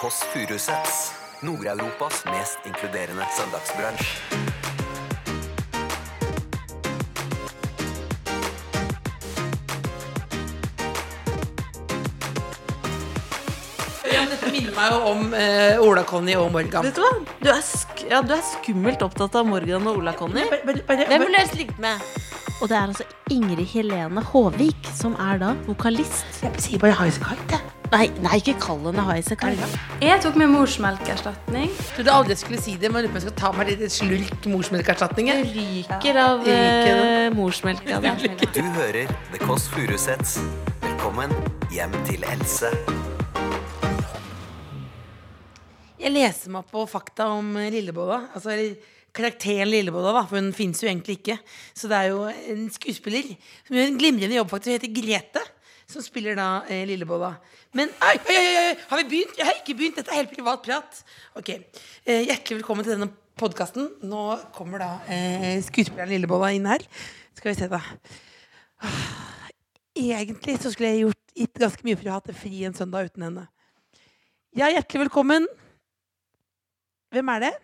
Kåss Furuseths. Nord-Europas mest inkluderende søndagsbransj. Ja, dette minner meg jo om eh, Ola Conny og Morgan. Vet du hva? Du er, sk ja, du er skummelt opptatt av Morgan og Ola Conny. Bare, bare, bare, Hvem ville vil du helst ligge med? Og det er altså Ingrid Helene Håvik som er da vokalist. jeg sier bare Highasakite. Nei, nei, ikke kall henne Highasakite. Jeg tok med morsmelkerstatning. Trodde aldri jeg skulle si det, men jeg lurer på om jeg skal ta meg litt slurk morsmelkerstatning. jeg. Ryker av eh. Ja, det. Du hører The Kåss Furuseths. Velkommen hjem til Else. Jeg leser meg på fakta om eh, Lillebolla. Altså karakteren Lillebolla, da, for hun finnes jo egentlig ikke. Så det er jo en skuespiller som gjør en glimrende jobb, faktisk. Hun heter Grete. Som spiller da eh, Lillebolla. Men oi, oi, oi, har vi begynt? Jeg har ikke begynt. Dette er helt privat prat. Ok, eh, Hjertelig velkommen til denne podkasten. Nå kommer da eh, skuespilleren Lillebolla inn her. Skal vi se, da. Ah, Egentlig så skulle jeg gjort gitt ganske mye for å ha hatt det fri en søndag uten henne. Ja, hjertelig velkommen. Hvem er det?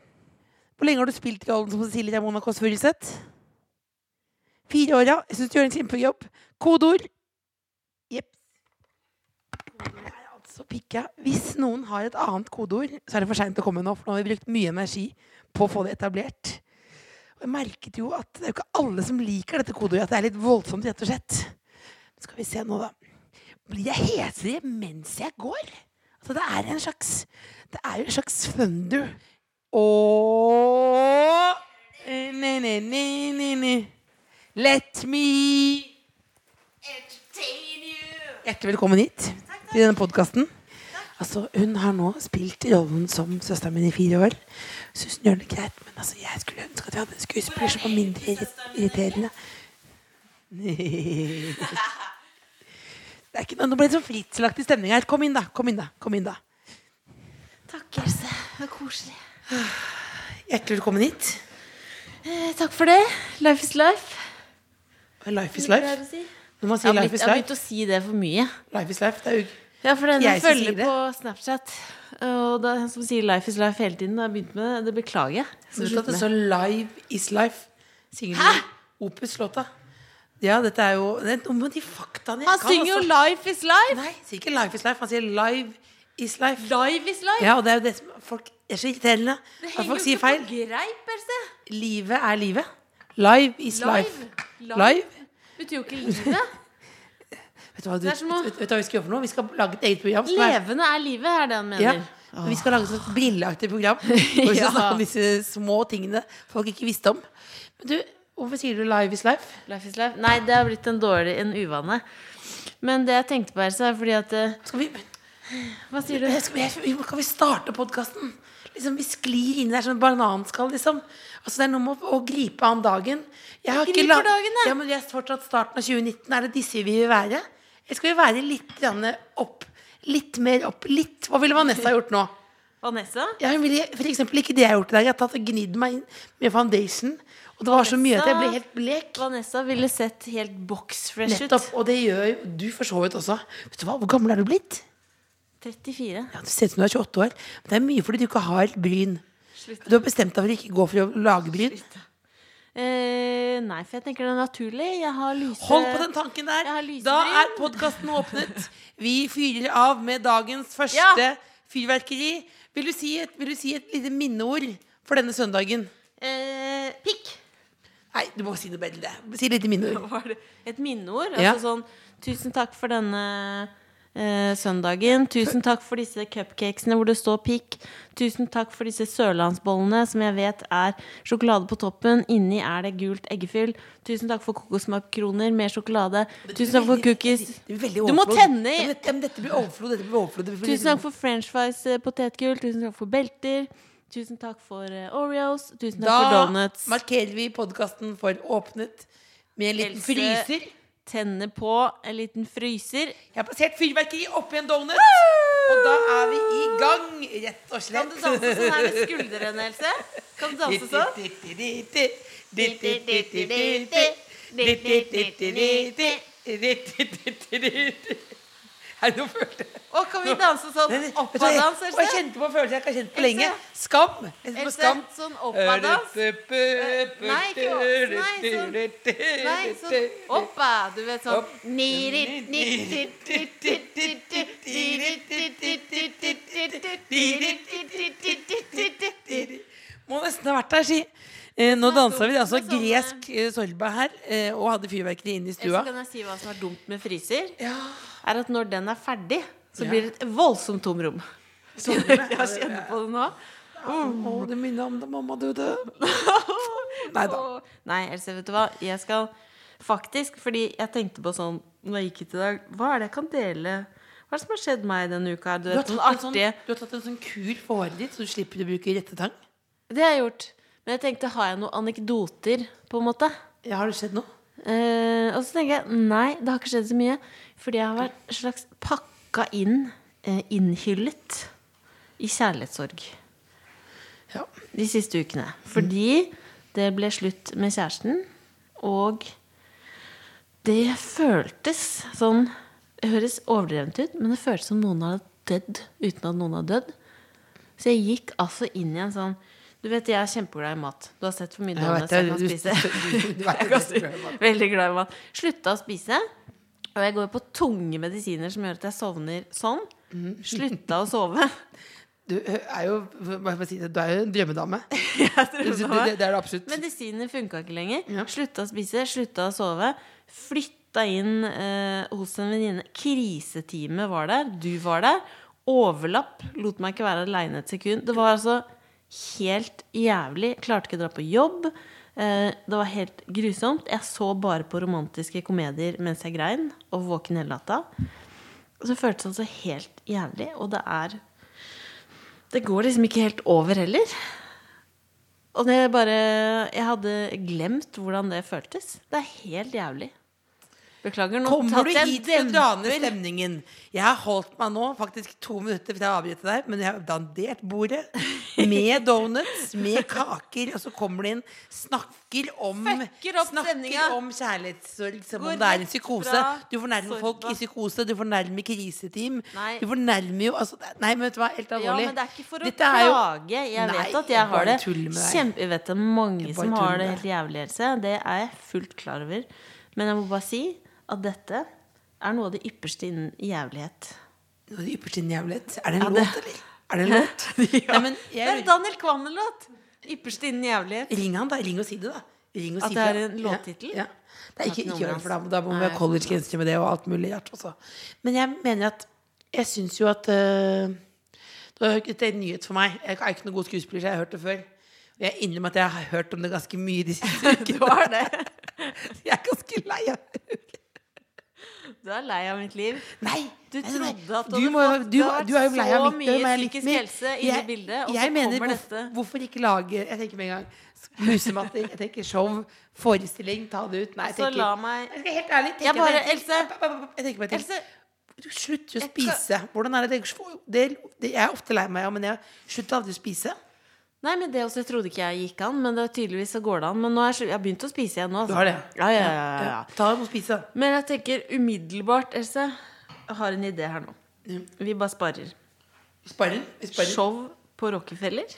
Hvor lenge har du spilt rollen som Cecilie Kåss Furuseth? Fire år, ja. Jeg syns du gjør en kjempejobb. Kodeord. Jepp. Kodeord er altså pikka. Hvis noen har et annet kodeord, så er det for seint å komme nå, for nå har vi brukt mye energi på å få det etablert. Og jeg merket jo at det er jo ikke alle som liker dette kodeordet, at det er litt voldsomt, rett og slett. Skal vi se nå, da. Blir jeg hesere mens jeg går? Altså, det er en slags Det er jo en slags thunder. Og ne. Let me. Hjertelig velkommen hit til denne podkasten. Altså, hun har nå spilt rollen som søsteren min i fire år. Syns hun gjør det greit, men altså, jeg skulle ønske at vi hadde en skuespiller som var mindre irriterende. Det er ikke noe, Nå ble det sånn fritzelaktig stemning her. Kom inn, da. Kom inn, da. Kom inn da Takk, Else. Det var koselig. Hjertelig velkommen hit. Eh, takk for det. Life is life. Life is life. Når man Jeg har har, life begynt, life'. jeg har begynt å si det for mye. life is life, det er jo Ja, for den Jeg sier følger på Snapchat, og det er en som sier 'life is life' hele tiden. Da har jeg begynt med det. Det beklager jeg. Så slutte med. står Live is life? Synger du Opus-låta? Ja, dette er jo Det noe med de faktaene jeg Han kan, synger jo altså. 'life is life'. Nei, han sier ikke life is life, han sier live is life. Live is life. Ja, og det er jo det som folk er så irriterende. det henger folk jo sier feil. greip. Livet er livet. Live is life. Live. Live. Betyr jo ikke livet. Vet du hva, du, som vet, vet du hva vi skal gjøre for noe? Vi skal lage et eget program. er- Levende er livet, er det han mener. Ja. Vi skal lage et sånt brilleaktig program. Hvor vi skal snakke om disse små tingene folk ikke visste om. Men du, hvorfor sier du 'live is life'? Life is life. Nei, det har blitt en dårlig En uvane. Men det jeg tenkte på, Else, er fordi at eh, Skal vi, Hva sier du? skal vi, kan vi starte podkasten? Liksom, vi sklir inn der som bananskall, liksom. Altså, det er noe med å, å gripe an dagen. Jeg har Griper ikke dagen, ja. ja, men vi er fortsatt starten av 2019. Er det disse vi vil være? Jeg skal jo være litt opp? Litt mer opp? Litt Hva ville Vanessa gjort nå? Vanessa? Ja, hun ville for eksempel ikke det jeg har gjort i dag. Jeg har tatt og gnidd meg inn med foundation. Og det var så mye at jeg ble helt blek. Vanessa ville sett helt box-fresh ut. Nettopp. Og det gjør jo du for så vidt også. Vet du hva, Hvor gammel er du blitt? 34. Ja, Du ser ut som du er 28 år. Men det er mye fordi du ikke har bryn. Slutt. Du har bestemt deg for å ikke gå for å lage bryn. Eh, nei, for jeg tenker det er naturlig. Jeg har lyse Hold på den tanken der. Da er podkasten åpnet. Vi fyrer av med dagens første Ja. fyrverkeri. Vil du, si et, vil du si et lite minneord for denne søndagen? eh, Pikk. Nei, du må si noe bedre. Si et lite minneord. Et minneord? Ja. Altså sånn Tusen takk for denne søndagen. Tusen takk for disse cupcakesene hvor det står pikk. Tusen takk for disse sørlandsbollene som jeg vet er sjokolade på toppen. Inni er det gult eggefyll. Tusen takk for kokosmakroner med sjokolade. Tusen takk for cookies. Du må tenne i- dette, blir overflod. Tusen takk for french fries, eh, potetgull. Tusen takk for belter. Tusen takk for eh, Oreos. Tusen takk for donuts. Da markerer vi podkasten for åpnet med en liten fryser. Tenner på en liten fryser. Jeg har plassert fyrverkeri oppi en donut. Og da er vi i gang, rett og slett. Kan du danse sånn her med skuldrene, Else? Kan du danse sånn? Er nå følte jeg Å, kan vi danse sånn oppadans, og jeg kjente på følelsen jeg ikke har kjent på lenge. Skam. Else, sånn oppadans. Nei, ikke opp- nei, sånn- Nei, sånn oppa. Du vet sånn. Må nesten ha vært der, si. Eh, nå er dansa vi altså gresk eh, sorba her, eh, og hadde fyrverkeri inne i stua. stua. kan jeg si hva som er dumt med fryser? Ja. Er at når den er ferdig, så blir det et voldsomt tomrom. Jeg kjenner på det nå? Å, det minner om da mamma døde. Nei da. Nei, Else, vet du hva? Jeg skal faktisk Fordi jeg tenkte på sånn når jeg gikk hit i dag Hva er det jeg kan dele? Hva er det som har skjedd meg denne uka? Du Du har, tatt sånn, du har tatt en sånn kur for håret ditt, så du slipper å bruke rettetang? Det har jeg gjort. Men jeg tenkte, har jeg noen anekdoter, på en måte? Ja, har det skjedd noe? Eh, og så tenker jeg nei, det har ikke skjedd så mye. Fordi jeg har vært slags pakka inn, uh, innhyllet, i kjærlighetssorg Ja. de siste ukene. Fordi det ble slutt med kjæresten, og det føltes sånn Det høres overdrevent ut, men det føltes som noen hadde dødd uten at noen hadde dødd. Så jeg gikk altså inn i en sånn Du vet, jeg er kjempeglad i mat. Du har sett for mye Jeg donuts vet jeg det, kan spise. du- du Jeg du mat. Veldig glad i mat. Slutta å spise. Og jeg går på tunge medisiner som gjør at jeg sovner sånn. Mhm. Slutta å sove. Du er jo jeg si Du er jo en drømmedame. Jeg tror Det, det er det absolutt. Medisiner funka ikke lenger. Ja. Slutta å spise, slutta å sove. Flytta inn eh, hos en venninne. Kriseteamet var der. Du var der. Overlapp. Lot meg ikke være aleine et sekund. Det var altså helt jævlig. Klarte ikke å dra på jobb. Eh, det var helt grusomt. Jeg så bare på romantiske komedier mens jeg grein, og våken hele natta. Så føltes det altså helt jævlig. Og det er Det går liksom ikke helt over heller. Og det bare Jeg hadde glemt hvordan det føltes. Det er helt jævlig. Beklager. Nå Kommer du i hit rane stemningen? Jeg har holdt meg nå faktisk to minutter fra å avbryte deg, men jeg har dandert bordet med donuts, med kaker, og så kommer det inn, snakker om Snakker om kjærlighetssorg som om det er en psykose. Du fornærmer folk i psykose, du fornærmer kriseteam. Nei. Du fornærmer jo altså, Nei, men vet du hva, helt Ja, men det er ikke for å klage. Jeg Nei, vet at jeg har det kjempe... Jeg vet det er mange som har det helt jævlig, Else. Det er jeg fullt klar over. Men jeg må bare si at dette er noe av det ypperste innen jævlighet. Noe av det ypperste innen jævlighet. Er det en Ja, låt, eller? Er det en låt? Nei, men Det er Daniel Kvammen-låt! Ypperste innen jævlighet. ring han, da. Ring og si det, da. Ring og At si det er en låttittel? Ja, ja. Det er ikke, ikke gjør det, for da, da må vi ha collegegrenser med det og alt mulig rart også. Men jeg mener at Jeg syns jo at uh, Det var ikke en nyhet for meg. Jeg er ikke noen god skuespiller, så jeg har hørt det før. Og jeg innrømmer at jeg har hørt om det ganske mye de siste ukene. Du har det. Jeg er ganske lei av. Du er lei av mitt liv. Nei! Du trodde at du du, hadde fått- du, du, du er jo lei av så mitt mye jeg psykisk helse i Jeg- bildet, og jeg så mener, kommer hvorfor, dette. Hvorfor ikke lage Jeg tenker med en gang musematting, jeg tenker show, forestilling, ta det ut. Nei, jeg Så tenker la meg Jeg skal helt ærlig tenker Jeg bare- meg. Else. Jeg tenker meg til. Else, Du slutter å spise. Hvordan er det, det, det er ofte lei meg, men jeg slutter aldri å spise. Nei, men det også, jeg trodde ikke jeg gikk an, men det, tydeligvis så går det an. Men nå er jeg, jeg har begynt å spise igjen nå. altså. Du har det? Ja, ja, ja, ja, ja. Ta og spise. Men jeg tenker umiddelbart, Else, jeg har en idé her nå. Vi bare sparer. Sparer. Vi sparer. Show på Rockefeller.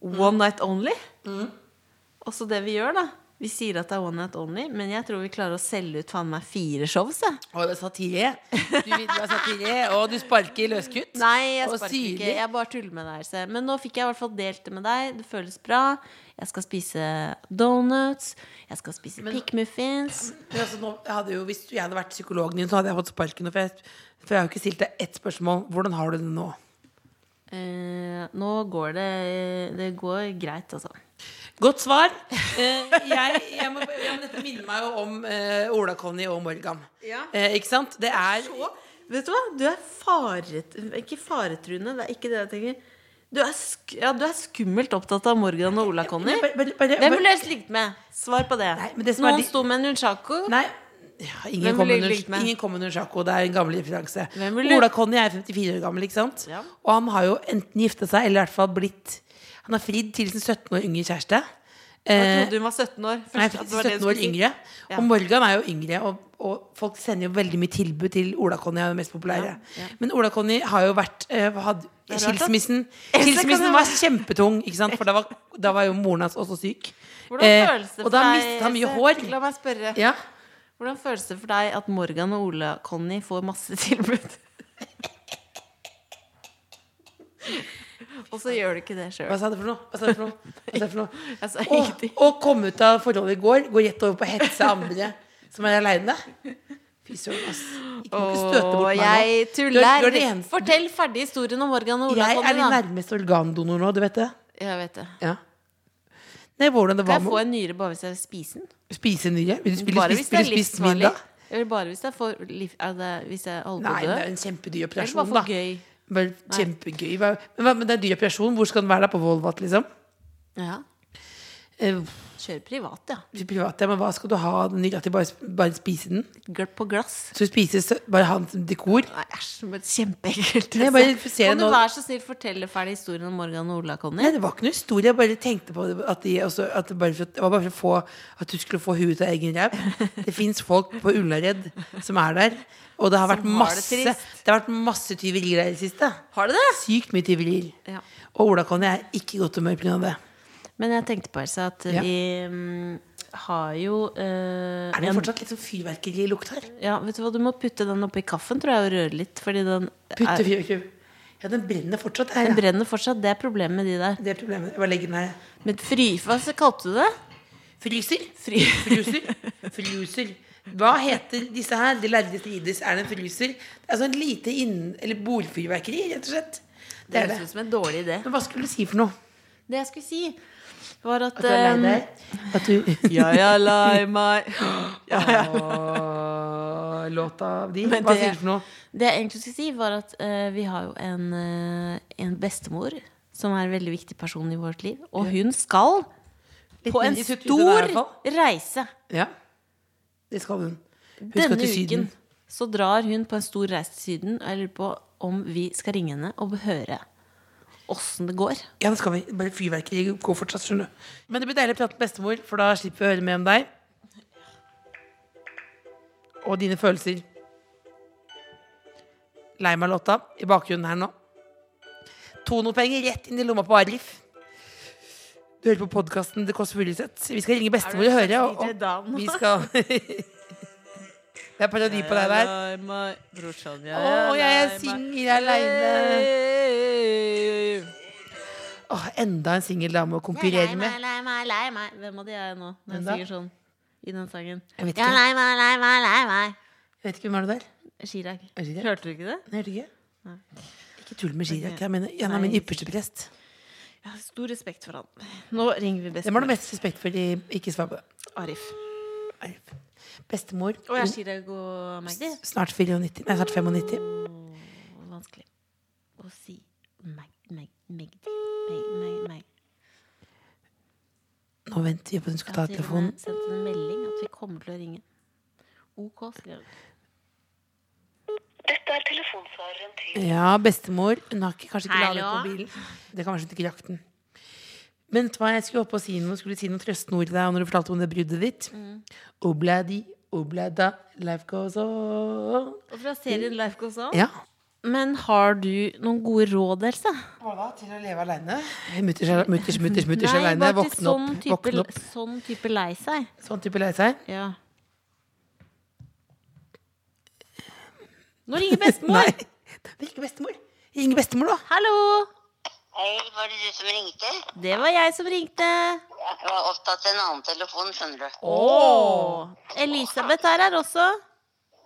One night only. Og så det vi gjør, da. Vi sier at det er one night only, men jeg tror vi klarer å selge ut faen meg fire shows. Jeg. Å, det er satire. Du, du er satire, og du sparker løskutt. Nei, jeg Og sparker ikke. Jeg bare tuller med deg. Så. Men nå fikk jeg i hvert fall delt det med deg. Det føles bra. Jeg skal spise donuts. Jeg skal spise pickmuffins. Men altså, jo, hvis jeg hadde vært psykologen din, så hadde jeg fått sparken. For jeg, for jeg har jo ikke stilt deg ett spørsmål. Hvordan har du det nå? Eh, nå går det Det går greit, altså. Godt svar. Eh, jeg, jeg må, ja, men dette minner meg jo om eh, Ola-Conny og Morgan. Ja. Eh, ikke sant? Det er Vet du hva? Du er faret... Ikke faretruende, det er ikke det jeg tenker. Du er, sk ja, du er skummelt opptatt av Morgan og Ola Conny. Bare- Hvem ville du ligget med? Svar på det. Nei, men det som er Noen de- sto med Nunchaku. Nei. Ja, ingen under, ingen kommer under Sjako. Det er en gammel referanse. Hvem Ola-Conny er 54 år gammel, ikke sant? Ja. Og han har jo enten gifta seg, eller i hvert fall blitt Han har fridd til sin 17 år yngre kjæreste. Jeg Eh, trodde hun var 17 år. Først Nei, at det var 17 år yngre. Ja. Og Morgan er jo yngre, og, og folk sender jo veldig mye tilbud til Ola-Conny, er jo mest populære. Ja, ja. Men Ola-Conny har jo vært eh, hadde, er rart. Skilsmissen Skilsmissen var kjempetung, ikke sant? for da var, da var jo moren hans også syk. Hvordan Eh, føles det og for da deg mistet han mye hår. La meg spørre. Ja. Hvordan føles det for deg at Morgan og Ola-Conny får masse tilbud? Og så gjør du ikke det sjøl. Hva sa du for noe? Hva sa du for noe? Hva sa du for noe? Jeg sa Å, og kom ut av forholdet i går, gå rett over på å hetse andre som er aleine. Fy søren, ass. Ikke må ikke støte bort meg nå. jeg tuller. er- du er det eneste- Fortell ferdig historien om Morgan og Ola. Jeg er Conny, din da. nærmeste organdonor nå, du vet det? Jeg vet det. Ja. Nei, hvordan det Kan var jeg få en nyre bare hvis jeg spiser den? å spise nyre? Vil du spille, Bare hvis det er spille, livsfarlig. middag? Eller bare hvis jeg får liv, er det, Hvis jeg holder på Nei, å dø? det er en kjempedyr Eller operasjon, bare da. for gøy? Bare kjempegøy. Men, men det er dyr operasjon. Hvor skal den være da? På Volvat, liksom? Ja. Eh, Kjøre privat, ja. privat, ja, men hva skal du ha den nyra til? Bare, bare spise den? Gulp på glass. Så spises bare ha den som dekor? Nei, æsj, kjempeekkelt. Bare Kan du være så snill fortelle ferdig historien om Morgan og Ola, Conny? Nei, det var ikke noe historie. Jeg bare tenkte på at, de, også, at det, bare for, det var bare for å få At du skulle få huet ut av egen ræv. Det fins folk på Ullared som er der. Og det har vært masse, det. Det har vært masse tyverier der i det siste. Har det det? Sykt mye tyverier. Ja. Og Ola Conny er ikke i godt humør pga. det. Men jeg tenkte på Elsa, at Ja. vi mm, har jo eh, Er det fortsatt litt sånn fyrverkerilukt her? Ja, vet du hva, du må putte den oppi kaffen, tror jeg, og røre litt. Fordi den, Putte er, fyrverkeri Ja, den brenner fortsatt her. den Ja. brenner fortsatt. Det er problemet med de der. Det er problemet. Jeg bare legger den her. Men fry... Hva så kalte du det? Fryser? Fry... Fruser? Fruser. Hva heter disse her? De lærde strides. Er det en fryser? Det er sånn lite inn... Eller bordfyrverkeri, rett og slett. Det er høres det. som en dårlig idé. Men hva skulle du si for noe? Det jeg skulle si, var at At du er lei deg? At du Ja, jeg er lei meg. Ja, ja. Åh, Låta di? Hva det- sier du for noe? Det jeg egentlig skulle si, var at uh, vi har jo en, uh, en bestemor som er en veldig viktig person i vårt liv. Og hun skal Litt på en stor reise. Ja. Det skal hun. Hun Denne uken så drar hun på en stor reise til Syden. Og jeg lurer på om vi skal ringe henne og høre åssen det går. Ja, det skal vi. Bare fyrverkeri går fortsatt, skjønner du. Men det blir deilig å prate med bestemor, for da slipper vi å høre mer om deg. Og dine følelser. Lei meg-låta i bakgrunnen her nå. Tonopenger rett inn i lomma på Arif. Du hører på podkasten The Kåss Furuseth. Vi skal ringe bestemor og høre. Og, og vi skal Det er parodi på deg der. brorsan. Jeg Å, jeg er singel aleine. Åh, enda en singel dame å konkurrere med. Lei meg, lei meg. Hvem av de er jeg nå? Når jeg synger sånn i den sangen. Jeg vet ikke. lei meg, lei meg, lei meg. Jeg vet ikke hvem er det der. Chirag. Hørte du ikke det? Nei, hørte ikke. Ikke tull med Chirag. Jeg mener, han er min ypperste prest. Jeg har stor respekt for han. Nå ringer vi Hvem har du mest respekt for De Ikke svar på det? Arif. Arif. Bestemor. Og jeg sier det går Magdi. Snart 94. Nei, snart 95. Åh, vanskelig å si Mag, Mag, Magdi. Mag, Mag, Mag. Nå venter vi på at hun skal ta har telefonen. med sendt en melding at vi kommer til å ringe. OK, skrev. Dette er telefonsvareren til Ja, bestemor. Hun har ikke, kanskje ikke ladet på bilen. Det kan være hun ikke rakk den. Men vet du hva, jeg skulle oppe og si noe Skulle si noe trøstende ord til deg når du fortalte om det bruddet ditt. Mm. Obladi, oblada, life goes on. Og fra serien Life Goes On. Ja. Men har du noen gode råd, Else? Hva da? Til å leve aleine? Mutters, mutters, mutters, mutters aleine. Våkne sånn opp. type, Våkne opp. sånn type lei seg. Sånn type lei seg? Ja. Nå ringer bestemor. Nei. Det er ikke bestemor. Ring bestemor, da. Hallo! Hei, var det du som ringte? Det var jeg som ringte. Jeg var opptatt av en annen telefon, skjønner du. Åh. Elisabeth er her også.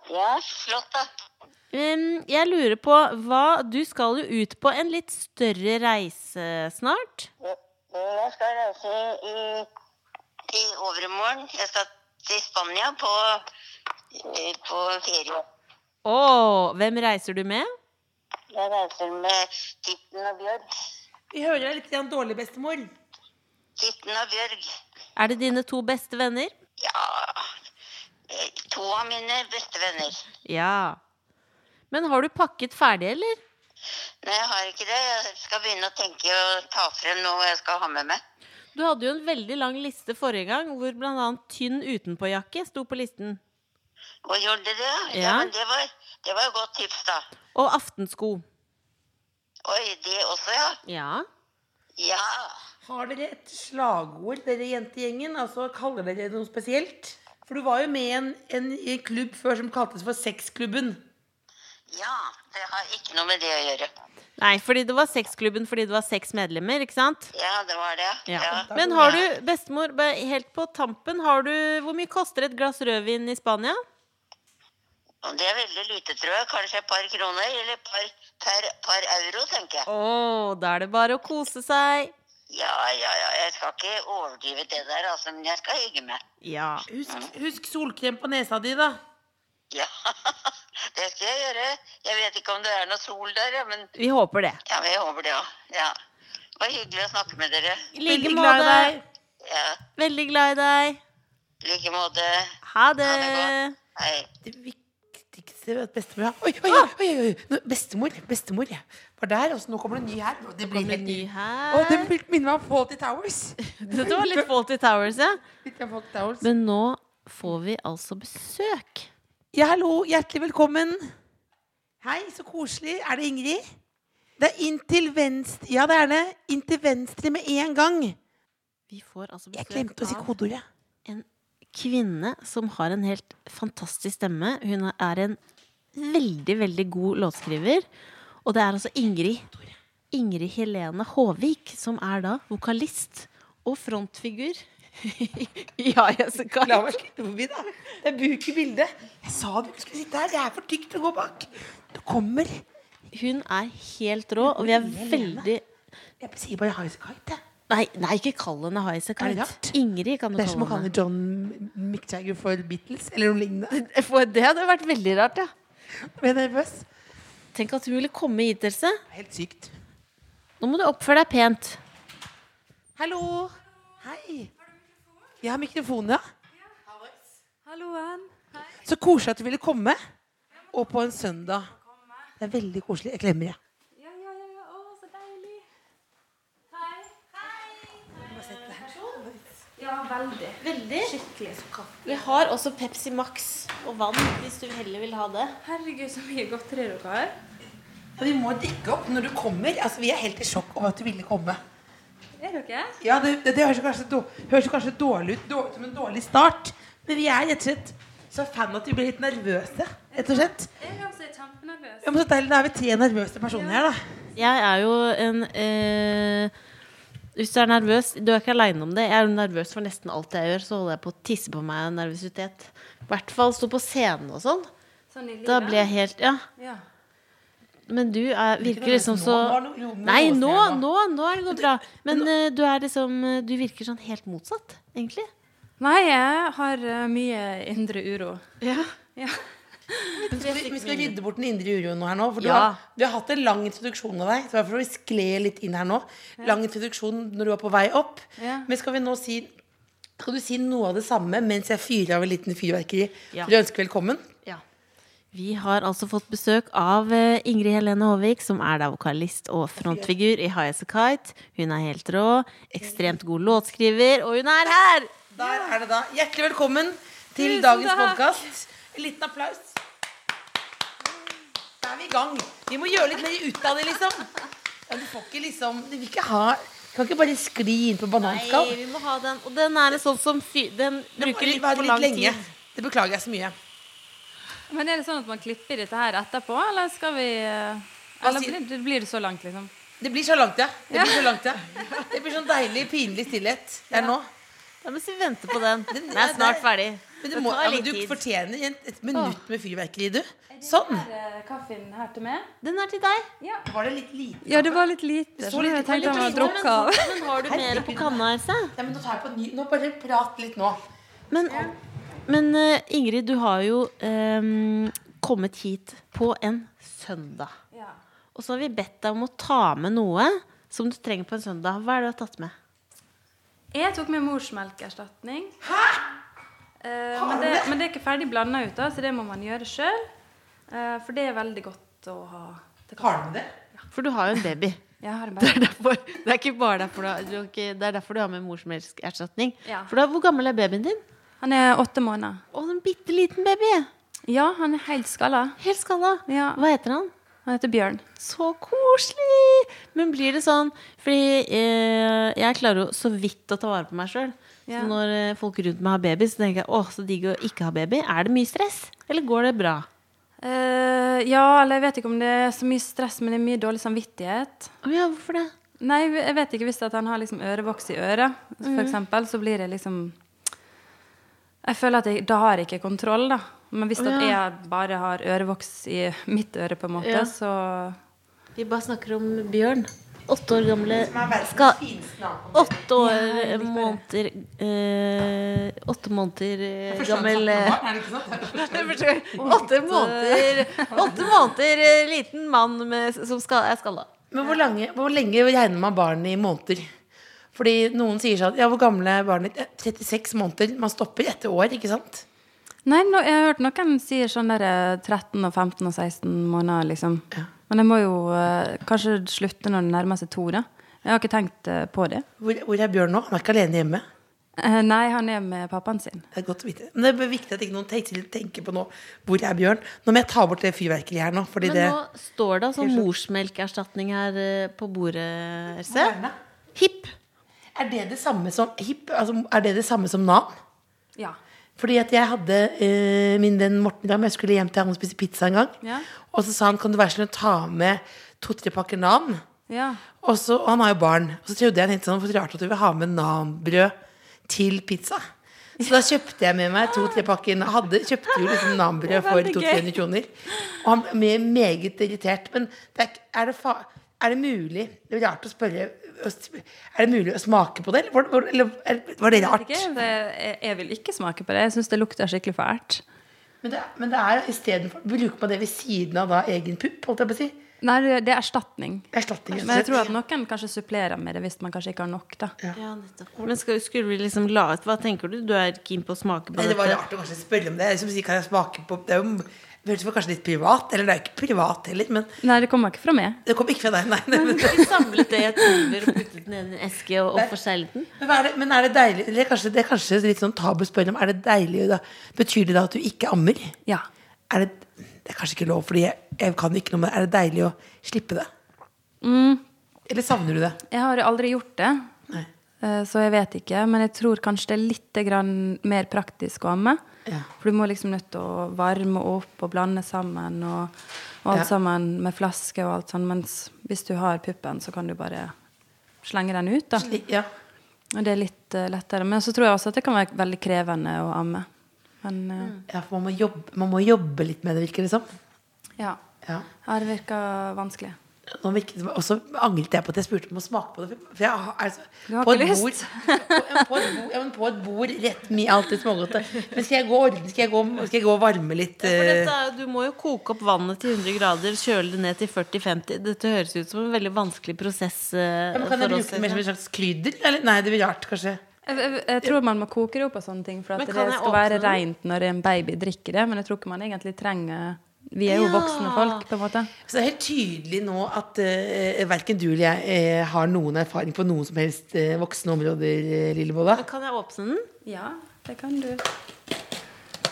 Ja, flott da. Um, jeg lurer på hva Du skal jo ut på en litt større reise snart. Jeg skal reise i, i overmorgen. Jeg skal til Spania på, på ferie. Å, hvem reiser du med? Jeg reiser med Titten og Bjørg. Vi hører deg litt grann dårlig, bestemor. Titten og Bjørg. Er det dine to beste venner? Ja, eh, to av mine beste venner. Ja. Men har du pakket ferdig, eller? Nei, jeg har ikke det. Jeg skal begynne å tenke og ta frem noe jeg skal ha med meg. Du hadde jo en veldig lang liste forrige gang, hvor bl.a. tynn utenpåjakke sto på listen. Og gjorde det? Ja, Ja. men det var, det var et godt tips, da. Og aftensko. Oi, det også, ja. Ja. Ja. Har dere et slagord, dere jentegjengen? Altså, Kaller dere noe spesielt? For du var jo med i en, en, en klubb før som kaltes for Sexklubben. Ja, det har ikke noe med det å gjøre. Nei, fordi det var sexklubben fordi det var seks medlemmer, ikke sant? Ja, det var det. Ja. Ja. Men har du, bestemor, helt på tampen, har du Hvor mye koster et glass rødvin i Spania? Og det er veldig lite, tror jeg. Kanskje et par kroner, eller par, per, par euro, tenker jeg. Å, da er det bare å kose seg. Ja, ja, ja. Jeg skal ikke overdrive det der, altså, men jeg skal hygge meg. Ja. Husk, husk solkrem på nesa di, da. Ja, det skal jeg gjøre. Jeg vet ikke om det er noe sol der, ja, men Vi håper det. ja, vi håper det òg. Ja. Det var hyggelig å snakke med dere. I like Veldig glad i måte. Ja, Veldig glad i deg. i like måte. Ha det. Ha det godt. Hei. Det at bestemor Oi, oi, oi! oi, oi. Nå, Bestemor bestemor var der, og så nå kommer det en ny her. Det blir helt ny her. Og det minner meg om Faulty Towers. Dette var litt Faulty Towers, ja. Litt av Fawlty Towers. Men nå får vi altså besøk. Ja, hallo. Hjertelig velkommen. Hei, så koselig. Er det Ingrid? Det er inn til venstre Ja, det er det. Inn til venstre med en gang. Vi får altså Jeg glemte å si kodeordet. en kvinne som har en helt fantastisk stemme. Hun er en veldig, veldig god låtskriver. Og det er altså Ingrid. Ingrid Helene Håvik, som er da vokalist og frontfigur. ja, Jessica. La meg slippe forbi, da. Det er buk i bildet. Jeg sa du ikke skulle sitte her. Det er for tykt å gå bak. Du kommer. Hun er helt rå, og vi er veldig Jeg sier bare Highasakite. jeg. Nei, nei ikke kall henne Highasakite. Ingrid kan du Det er som å kalle kalle. John Mick Jagger for Beatles, eller noe lignende. For det hadde vært veldig rart, ja. Ble jeg nervøs? Tenk at hun ville komme hit, Else. Helt sykt. Nå må du oppføre deg pent. Hallo. Hei. Jeg har mikrofon, ja. Halloen. Så koselig at du ville komme. Og på en søndag. Det er veldig koselig. Jeg klemmer, jeg. Ja, ja, ja, ja. Å, så deilig. Hei. Ja, veldig. Veldig. kaffe. Vi har også Pepsi Max og vann, hvis du heller vil ha det. Herregud, så mye godteri dere har. Ja, vi må dekke opp når du kommer. Altså, Vi er helt i sjokk over at du ville komme. Er dere? Ja, Det, det, det høres, kanskje, høres kanskje dårlig ut, dårlig, som en dårlig start. Men vi er rett og slett så fan at vi blir litt nervøse. rett og slett. Jeg er også kjempenervøs. Ja, men så deilig, Da er vi tre nervøse personer her, da. Jeg er jo en eh, Hvis du er nervøs Du er ikke aleine om det. Jeg er nervøs for nesten alt jeg gjør. Så holder jeg på å tisse på meg av nervøsitet. I hvert fall stå på scenen og sånn. Sånn. Da blir jeg helt Ja. Ja. Men du er, virker liksom så Nei, nå- nå, nå, nå er det gått bra. Men eh, du er liksom eh, Du virker sånn helt motsatt, egentlig. Nei, jeg har eh, mye indre uro. Ja. Ja. Vi, vi skal rydde bort den indre uroen her nå. For du, Ja. har, du har hatt en lang introduksjon av deg. Så derfor vi skled litt inn her nå. Lang introduksjon når du var på vei opp. Ja. Men skal vi nå si Skal du si noe av det samme mens jeg fyrer av en liten fyrverkeri? Ja. For ønsker ønske velkommen? Ja. Vi har altså fått besøk av eh, Ingrid Helene Håvik, som er da vokalist og frontfigur i High As A Kite. Hun er helt rå, ekstremt god låtskriver, og hun er her! Der er det da. Hjertelig velkommen til Tusen dagens podkast. En liten applaus. Da er vi i gang. Vi må gjøre litt mer ut av det, liksom. Ja, du får ikke liksom Du vil ikke ha Kan ikke bare skli inn på bananskall. Nei, vi må ha den. Og den er en sånn som fy... Den bruker litt for lang lenge. tid. Det beklager jeg så mye. Men er det sånn at man klipper dette her etterpå, eller skal vi Eller blir det, blir det så langt, liksom? Det blir så langt, ja. Det blir så langt, ja. Det blir sånn deilig, pinlig stillhet. Det er nå. Ja, mens vi venter på den. Den- Den er snart ferdig. Men du, Det må, det altså, du fortjener et, et minutt med fyrverkeri, du. Sånn. Er eh, kaffen her til meg? Den er til deg. Ja. Var det litt lite? Ja, det var litt lite. Så jeg tenkte jeg litt må av. Men har du mer på kanna, Else? Ja, men nå tar jeg på ny. Nå bare prat litt nå. Men, men uh, Ingrid, du har jo um, kommet hit på en søndag. Ja. Og så har vi bedt deg om å ta med noe som du trenger på en søndag. Hva er det du har tatt med? Jeg tok med morsmelkerstatning. Hæ? Men, det, men det er ikke ferdig blanda ut, da, så det må man gjøre sjøl. for det er veldig godt å ha. til Har du det? Ja. For du har jo en baby. Det er, derfor, det er ikke bare derfor det er derfor du har med morsmelkerstatning. Ja. For da, Hvor gammel er babyen din? Han er åtte måneder. Å, en bitte liten baby! Ja, han er helt skalla. Helt skalla. Ja. Hva heter han? Han heter Bjørn. Så koselig! Men blir det sånn Fordi eh, jeg klarer jo så vidt å ta vare på meg sjøl. Ja. Så når eh, folk rundt meg har baby, så tenker jeg å, så digg å ikke ha baby. Er det mye stress? Eller går det bra? Uh, ja, eller jeg vet ikke om det er så mye stress, men det er mye dårlig samvittighet. Oh, ja, hvorfor det? Nei, jeg vet ikke hvis han har liksom ørevoks i øret, for eksempel, så blir det liksom Jeg føler at jeg, da har jeg ikke kontroll, da. Men hvis at ja. jeg bare har ørevoks i mitt øre, på en måte, Ja. så Vi bare snakker om Bjørn. Åtte år gamle skal. Åtte år måneder eh, Åtte måneder eh, gammel eh, det? Åtte måneder Åtte måneder eh, liten mann med, som skal, er skalla. Men hvor, lange, hvor lenge regner man barn i måneder? Fordi noen sier sånn Ja, hvor gamle er barnet ditt? 36 måneder. Man stopper etter år, ikke sant? Nei, no, jeg har hørt noen sier sånn der eh, 13 og 15 og 16 måneder, liksom. Men jeg må jo eh, kanskje slutte når det nærmer seg to, da. Jeg har ikke tenkt eh, på det. Hvor, hvor er Bjørn nå? Han er ikke alene hjemme. Eh, nei, han er med pappaen sin. Det er godt å vite. Men det er viktig at ikke noen tenker, tenker på nå Hvor er Bjørn? Nå må jeg ta bort det fyrverkeriet her nå. Fordi Men det nå står det altså morsmelkerstatning her eh, på bordet, Else. Gjerne. Hipp. Er det det samme som hip? Altså, er det det samme som navn? Ja. Fordi at jeg hadde eh, min venn Morten Ramm, jeg skulle hjem til han og spise pizza en gang. Ja. Og så sa han kan du være snill å ta med to-tre pakker Nan? Ja. Og, så, og han har jo barn. Og så trodde jeg tenkte sånn, for rart at du vil ha med Nan-brød til pizza. Så da kjøpte jeg med meg to-tre pakker hadde, kjøpte jo liksom Nan-brød for Veldig 200-300 kroner. Og han ble meget irritert. Men det er, er, det fa er det mulig Det er rart å spørre Er det mulig å smake på det, eller var, eller var det Jeg rart? ikke, det, jeg, jeg vil ikke smake på det. Jeg syns det lukter skikkelig fælt. Men det, men det er istedenfor Bruker man det ved siden av da egen pupp? Holdt jeg på å si? Nei, det det er erstatning. Erstatning. Men jeg tror at noen kanskje supplerer med det hvis man kanskje ikke har nok. da. Ja. Men skal, skulle vi liksom la ut Hva tenker du? Du er keen på å smake på Nei, det var rart å kanskje spørre om det. Som si, kan jeg smake på Det det høres kanskje litt privat. Eller det er jo ikke privat heller, men Nei, det kommer ikke fra meg. det kom ikke fra deg. Nei, Vi samlet det i et pulver og puttet den i en eske og, og forseglet den. men, hva er det, men er det deilig Eller kanskje, det er kanskje litt sånn tabu å spørre om. Er det deilig da? Betyr det da at du ikke ammer? Ja. Er det, det er kanskje ikke lov, fordi jeg, jeg kan ikke noe med det. Er det deilig å slippe det? Mm, Eller savner du det? jeg har aldri gjort det, så jeg vet ikke. Men jeg tror kanskje det er litt mer praktisk å amme. Ja. For du må liksom nødt til å varme opp og blande sammen og, og alt Ja. sammen med flaske og alt sånn. Mens hvis du har puppen, så kan du bare slenge den ut, da. Ja. Og det er litt uh, lettere. Men så tror jeg også at det kan være veldig krevende å amme. Men uh, ja, for man må, jobbe, man må jobbe litt med det, virker det som. ja. Ja. ja, det virker vanskelig. Nå Og så angret jeg på at jeg spurte om å smake på det. For jeg har, altså, Du har på ikke et lyst? Bord, på, på, et bord, ja, men på et bord rett med alt det smågodte. Men skal jeg gå? Skal jeg gå, skal jeg gå og varme litt? For eh, dette, er- du må jo koke opp vannet til 100 grader, kjøle det ned til 40-50. Dette høres ut som en veldig vanskelig prosess. eh, ja, men kan jeg bruke det mer som et slags krydder? Eller? Nei, det blir rart, kanskje. Jeg, jeg, jeg tror man må koke det opp og sånne ting for at det skal være rent når en baby drikker det. Men jeg tror ikke man egentlig trenger Vi er jo Ja. voksne folk, på en måte. Så det er helt tydelig nå at uh, verken du eller jeg uh, har noen erfaring på noen som helst uh, voksne områder, uh, Lillebolla. Kan jeg åpne den? Ja, det kan du.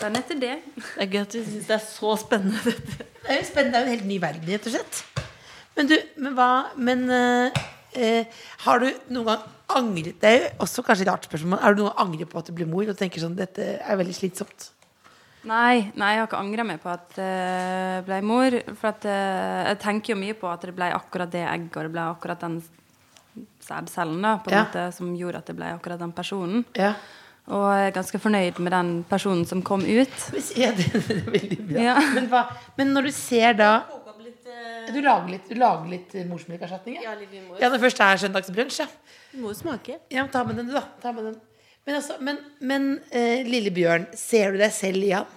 Den heter det. Det er gøy at du syns det er så spennende. Dette. Det er jo spennende. Det er jo en helt ny verden, rett og slett. Men du, men hva Men uh, eh, har du noen gang angret Det er jo også kanskje et rart spørsmål, har du noen gang angret på at du ble mor og tenker sånn Dette er veldig slitsomt? Nei, nei, jeg har ikke angra meg på at jeg ble mor. For at eh, jeg tenker jo mye på at det ble akkurat det egget, og det ble akkurat den sædcellen da, på en Ja. måte, som gjorde at det ble akkurat den personen. Ja. Og jeg er ganske fornøyd med den personen som kom ut. Ja, det, det er veldig bra. Ja. Men, hva, men når du ser da Du lager litt, du lager litt morsmelkerstatning? Ja, litt. Ja, når først det er søndagsbrunsj, ja. Du må jo smake. ja ta med den, du, da. Ta med den. Men, altså, men, men eh, lille Bjørn, ser du deg selv i ham?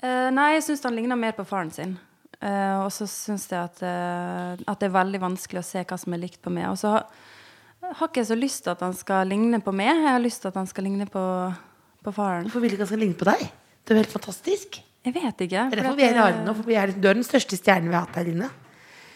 Eh, nei, jeg syns han ligner mer på faren sin. Eh, og så syns jeg at, eh, at det er veldig vanskelig å se hva som er likt på meg. Og så har, har ikke jeg så lyst til at han skal ligne på meg. Jeg har lyst til at han skal ligne på, på faren. Hvorfor vil du ikke han skal ligne på deg? Det er jo helt fantastisk. Jeg vet ikke. Det er derfor vi er eh, rare nå. For vi er, du er den største stjernen vi har hatt her inne.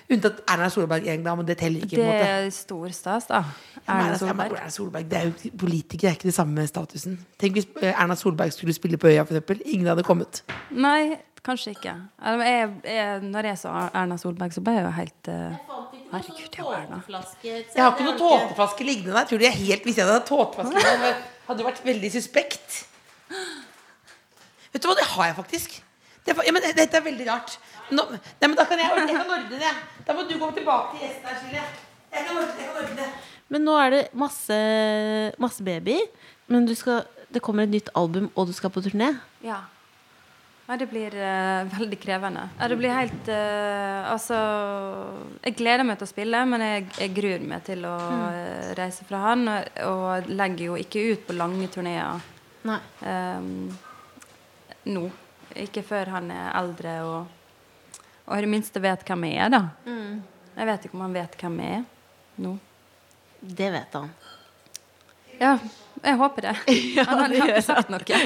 Unntatt Erna Solberg en gang, men det teller ikke. Det en måte er stor stas, da. Ja, Erna altså, Solberg. Erna Solberg, Det er jo politikere, det er ikke det samme statusen. Tenk hvis eh, Erna Solberg skulle spille på Øya, for eksempel. Ingen hadde kommet. Nei, kanskje ikke. Jeg, jeg, når jeg så Erna Solberg, så ble jeg jo helt uh... Herregud, jeg jo Erna. Jeg har ikke noen tåteflaske liggende der. Tror du jeg helt Hvis jeg hadde tåteflaske liggende, hadde vært veldig suspekt. Vet du hva, det har jeg faktisk. Det, ja, men dette er veldig rart. Nå, nei, men Da kan jeg, jeg kan ordne det. Da må du komme tilbake til gjesten her, Silje. Jeg kan ordne, jeg kan ordne det. Men nå er det masse, masse baby. Men du skal, det kommer et nytt album, og du skal på turné. Ja. Ja, det blir uh, veldig krevende. Ja, det blir helt uh, Altså Jeg gleder meg til å spille, men jeg, jeg gruer meg til å eh, reise fra han. Og, og legger jo ikke ut på lange turneer ehm, nå. Ikke før han er eldre og, og i det minste vet hvem jeg er, da. Jeg vet ikke om han vet hvem jeg er nå. Det vet han. Ja, jeg håper det. han har ikke sagt noe.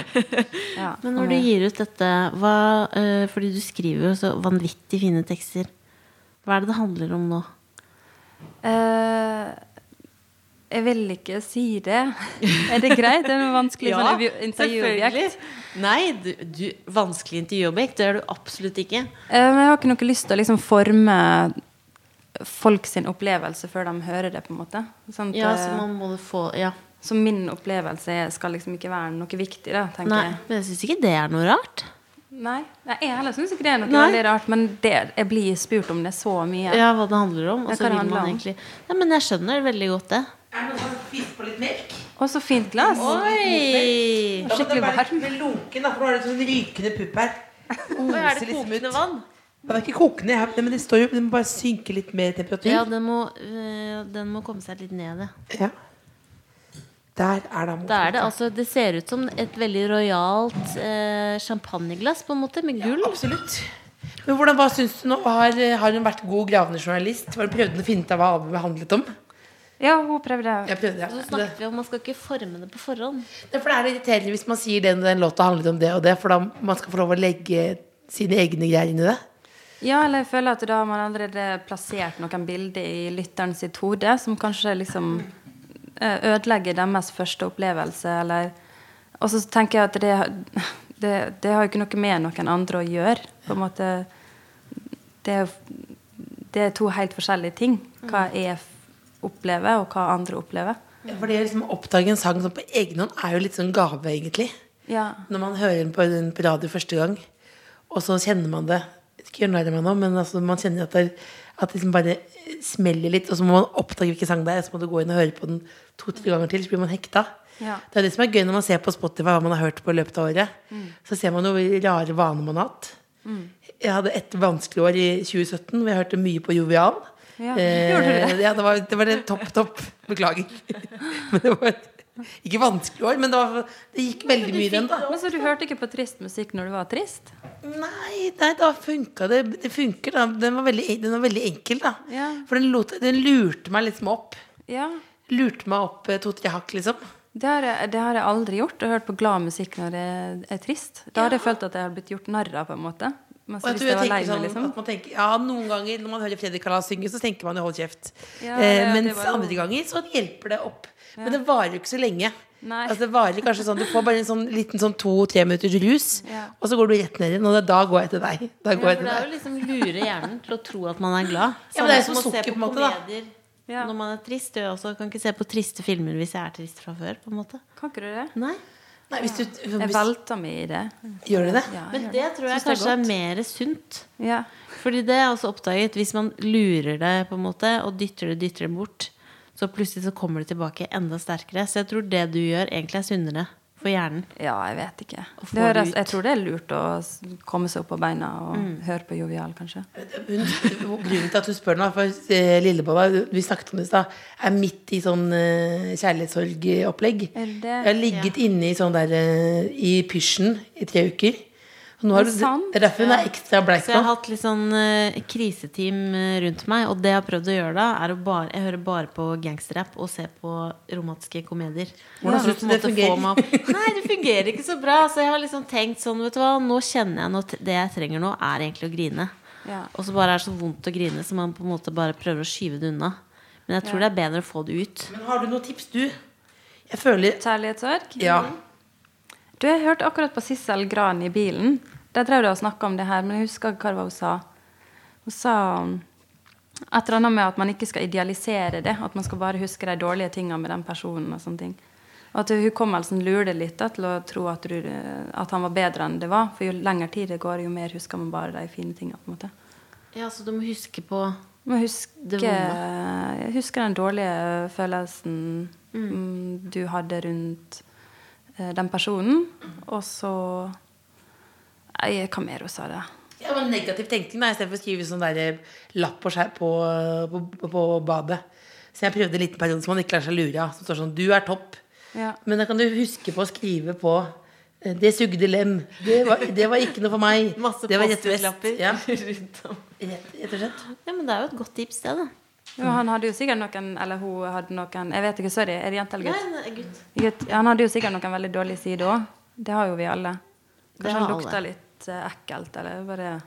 Ja, Men når du gir ut dette, hva, uh, fordi du skriver jo så vanvittig fine tekster, hva er det det handler om nå? Eh, jeg vil ikke si det. Er det greit? Det er noe vanskelig sånn intervju- intervjuobjekt. Nei, du, du, vanskelig intervjuobjekt, det er du absolutt ikke. Eh, jeg har ikke noe lyst til å liksom forme folk sin opplevelse før de hører det, på en måte. Sånn Ja, eh, så man må få Ja. så min opplevelse skal liksom ikke være noe viktig, da, tenker Nei, jeg. men jeg syns ikke det er noe rart. Nei, Nei, jeg heller syns ikke det er noe Nei. veldig rart, men det, jeg blir spurt om det så mye. Ja, hva det handler om. Og så vil man egentlig Ja, men jeg skjønner veldig godt det. Er det noen som på litt melk? Og så fint glass. Oi! Skikkelig varm. lunken, da, for nå er det sånn rykende pupp her. er det liksom kokende ut. vann? Det er ikke kokende, jeg, men det står jo den må bare synke litt mer temperatur. Ja, den må, øh, den må komme seg litt ned, ja. Ja. Der er det Da er det altså Det ser ut som et veldig rojalt eh, champagneglass, på en måte, med gull. Absolutt. Men hvordan, hva syns du nå? Har, har hun vært god gravende journalist? Har hun prøvd å finne ut av hva albumet handlet om? Ja, hun prøvde. Jeg prøvde, ja. Så snakket vi om man skal ikke forme det på forhånd. Det, er, for det er irriterende hvis man sier den, den låta handlet om det og det, for da man skal få lov å legge sine egne greier inn i det. Ja, eller jeg føler at da har man allerede plassert noen bilder i lytteren sitt hode som kanskje liksom eh, ødelegger deres første opplevelse, eller Og så tenker jeg at det, det, det har jo ikke noe med noen andre å gjøre. På en måte Det er, det er to helt forskjellige ting. Hva er opplever, og hva andre opplever. Ja, For det å liksom oppdage en sang sånn på egen hånd er jo litt sånn gave, egentlig. Ja. Når man hører den på, på radio første gang, og så kjenner man det Ikke gjør narr av meg nå, men altså, man kjenner at det, at det liksom bare smeller litt, og så må man oppdage hvilken sang det er, og så må du gå inn og høre på den to-tre ganger til, så blir man hekta. Ja. Det er det som er gøy når man ser på Spotify hva man har hørt på i løpet av året. Mm. Så ser man jo rare vaner man har hatt. Jeg hadde et vanskelig år i 2017 hvor jeg hørte mye på Jovial. Ja, Eh, gjorde du det? Ja, det var, det var det topp, topp. Beklager. Men det var ikke vanskelig år, men det, var, det gikk veldig mye den, da. Men Så du hørte ikke på trist musikk når du var trist? Nei, nei da funka det. Det funker, da. Den var veldig, den var veldig enkel, da. Ja. For den, lot, den lurte meg liksom opp. Ja. Lurte meg opp eh, to-tre hakk, liksom. Det har, jeg, det har jeg aldri gjort. Jeg har hørt på glad musikk når jeg er trist. Da hadde jeg følt at jeg hadde blitt gjort narr av, på en måte. Mens Og jeg tror jeg tenker meg, sånn liksom. at man tenker, ja, Noen ganger når man hører Fredrik Kalas synge, så tenker man jo 'hold kjeft'. Ja, eh, det- det mens jo- andre ganger så hjelper det opp. Men det varer jo ikke så lenge. Nei. Altså, det varer kanskje sånn, Du får bare en sånn liten sånn to-tre minutters rus, Ja. og så går du rett ned igjen. Og da går jeg til deg. Da Ja, går jeg det til er deg. jo liksom lure hjernen til å tro at man er glad. Ja, men det er som som å sukker, se på en måte, da. komedier Ja. Når man er trist. Jeg også kan ikke se på triste filmer hvis jeg er trist fra før. på en måte Kan ikke du det? Nei Nei, hvis du, Jeg hvis, velter meg i det. Gjør du det? Ja, Men det tror jeg jeg kanskje er er, mer sunt. Ja. Fordi det er også oppdaget Hvis man lurer det på en måte og dytter det dytter det bort, så plutselig så kommer det tilbake enda sterkere. Så jeg tror det du gjør, egentlig er sunnere for hjernen. ja, jeg vet ikke. Det høres, jeg tror det er lurt å komme seg opp på beina og Mm. høre på Jovial, kanskje. Grunnen til at du spør nå, for eh, Lillebolla, vi snakket om det i stad, er midt i sånn eh, kjærlighetssorgopplegg. Jeg har ligget inne i sånn der eh, i pysjen i tre uker. Nå har Er du, er derfor hun er ekstra bleik Så jeg har hatt litt sånn uh, kriseteam eh, rundt meg, og det jeg har prøvd å gjøre da, er å bare Jeg hører bare på gangsterrapp og ser på romantiske komedier. Hvordan synes du det fungerer? meg Nei, det fungerer ikke så bra. Så jeg har liksom tenkt sånn, vet du hva, nå kjenner jeg at det jeg trenger nå, er egentlig å grine. Ja. og så bare er det så vondt å grine, så man på en måte bare prøver å skyve det unna. Men jeg tror det er bedre å få det ut. Men har du noen tips, du? Jeg føler Kjærlighetssorg? Ja. Du, jeg hørte akkurat på Sissel Gran i bilen. Der drev de og snakka om det her, men jeg husker hva det var hun sa. Hun sa et eller annet med at man ikke skal idealisere det. At man skal bare huske de dårlige tingene med den personen. og sånne ting. Og at hukommelsen lurer det litt da, til å tro at, du, at han var bedre enn det var. For jo lengre tid det går, jo mer husker man bare de fine tingene. på en måte. Ja, så du må huske på må huske, Det vonde. jeg husker den dårlige følelsen mm, du hadde rundt eh, den personen. Og så Nei, Hva mer hun sa det? Ja, men negativ tenkning da, istedenfor å skrive sånn der eh, lapp på, skjær- på, på, på badet. Så jeg prøvde en liten periode som man ikke lar seg lure av. Som står sånn 'Du er topp'. Ja. Men da kan du huske på å skrive på eh, 'Det sugde lem'. Det var, det var ikke noe for meg. Masse det var rett vest. Post-It-lapper Ja, rundt om. rett, rett og slett. Ja, men det er jo et godt tips, det, da. Jo, han hadde jo sikkert noen Eller hun hadde noen Jeg vet ikke, sorry. Er det jente eller gutt? Nei, gutt. gutt? Han hadde jo sikkert noen veldig dårlige sider òg. Det har jo vi alle. Kanskje han lukta alle. Litt eh, ekkelt, eller bare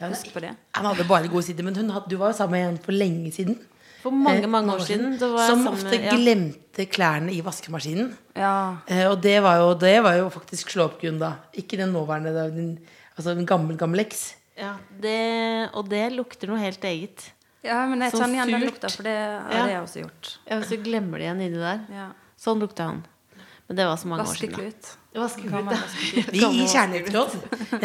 Ja, Husk på det. Han hadde bare gode sider, men hun hadde, du var jo sammen med en for lenge siden. For mange, Eh, mange år siden. Da var jeg som sammen ofte med- ja. glemte klærne i vaskemaskinen. Ja. Eh, og det var, jo, det var jo faktisk slå opp grunn, da. Ikke den nåværende, da, den, altså en gammel, gammel eks. Ja, det, og det lukter noe helt eget. ja, men jeg kjenner igjen den lukta, for det har Ja. jeg også gjort. Ja, Så glemmer det igjen inni der. Ja. Sånn lukta han. Men det var så mange år siden. da. Vaskeklut. Vaskeklut, vaskeklut. Vi gir Kjærlighetsråd.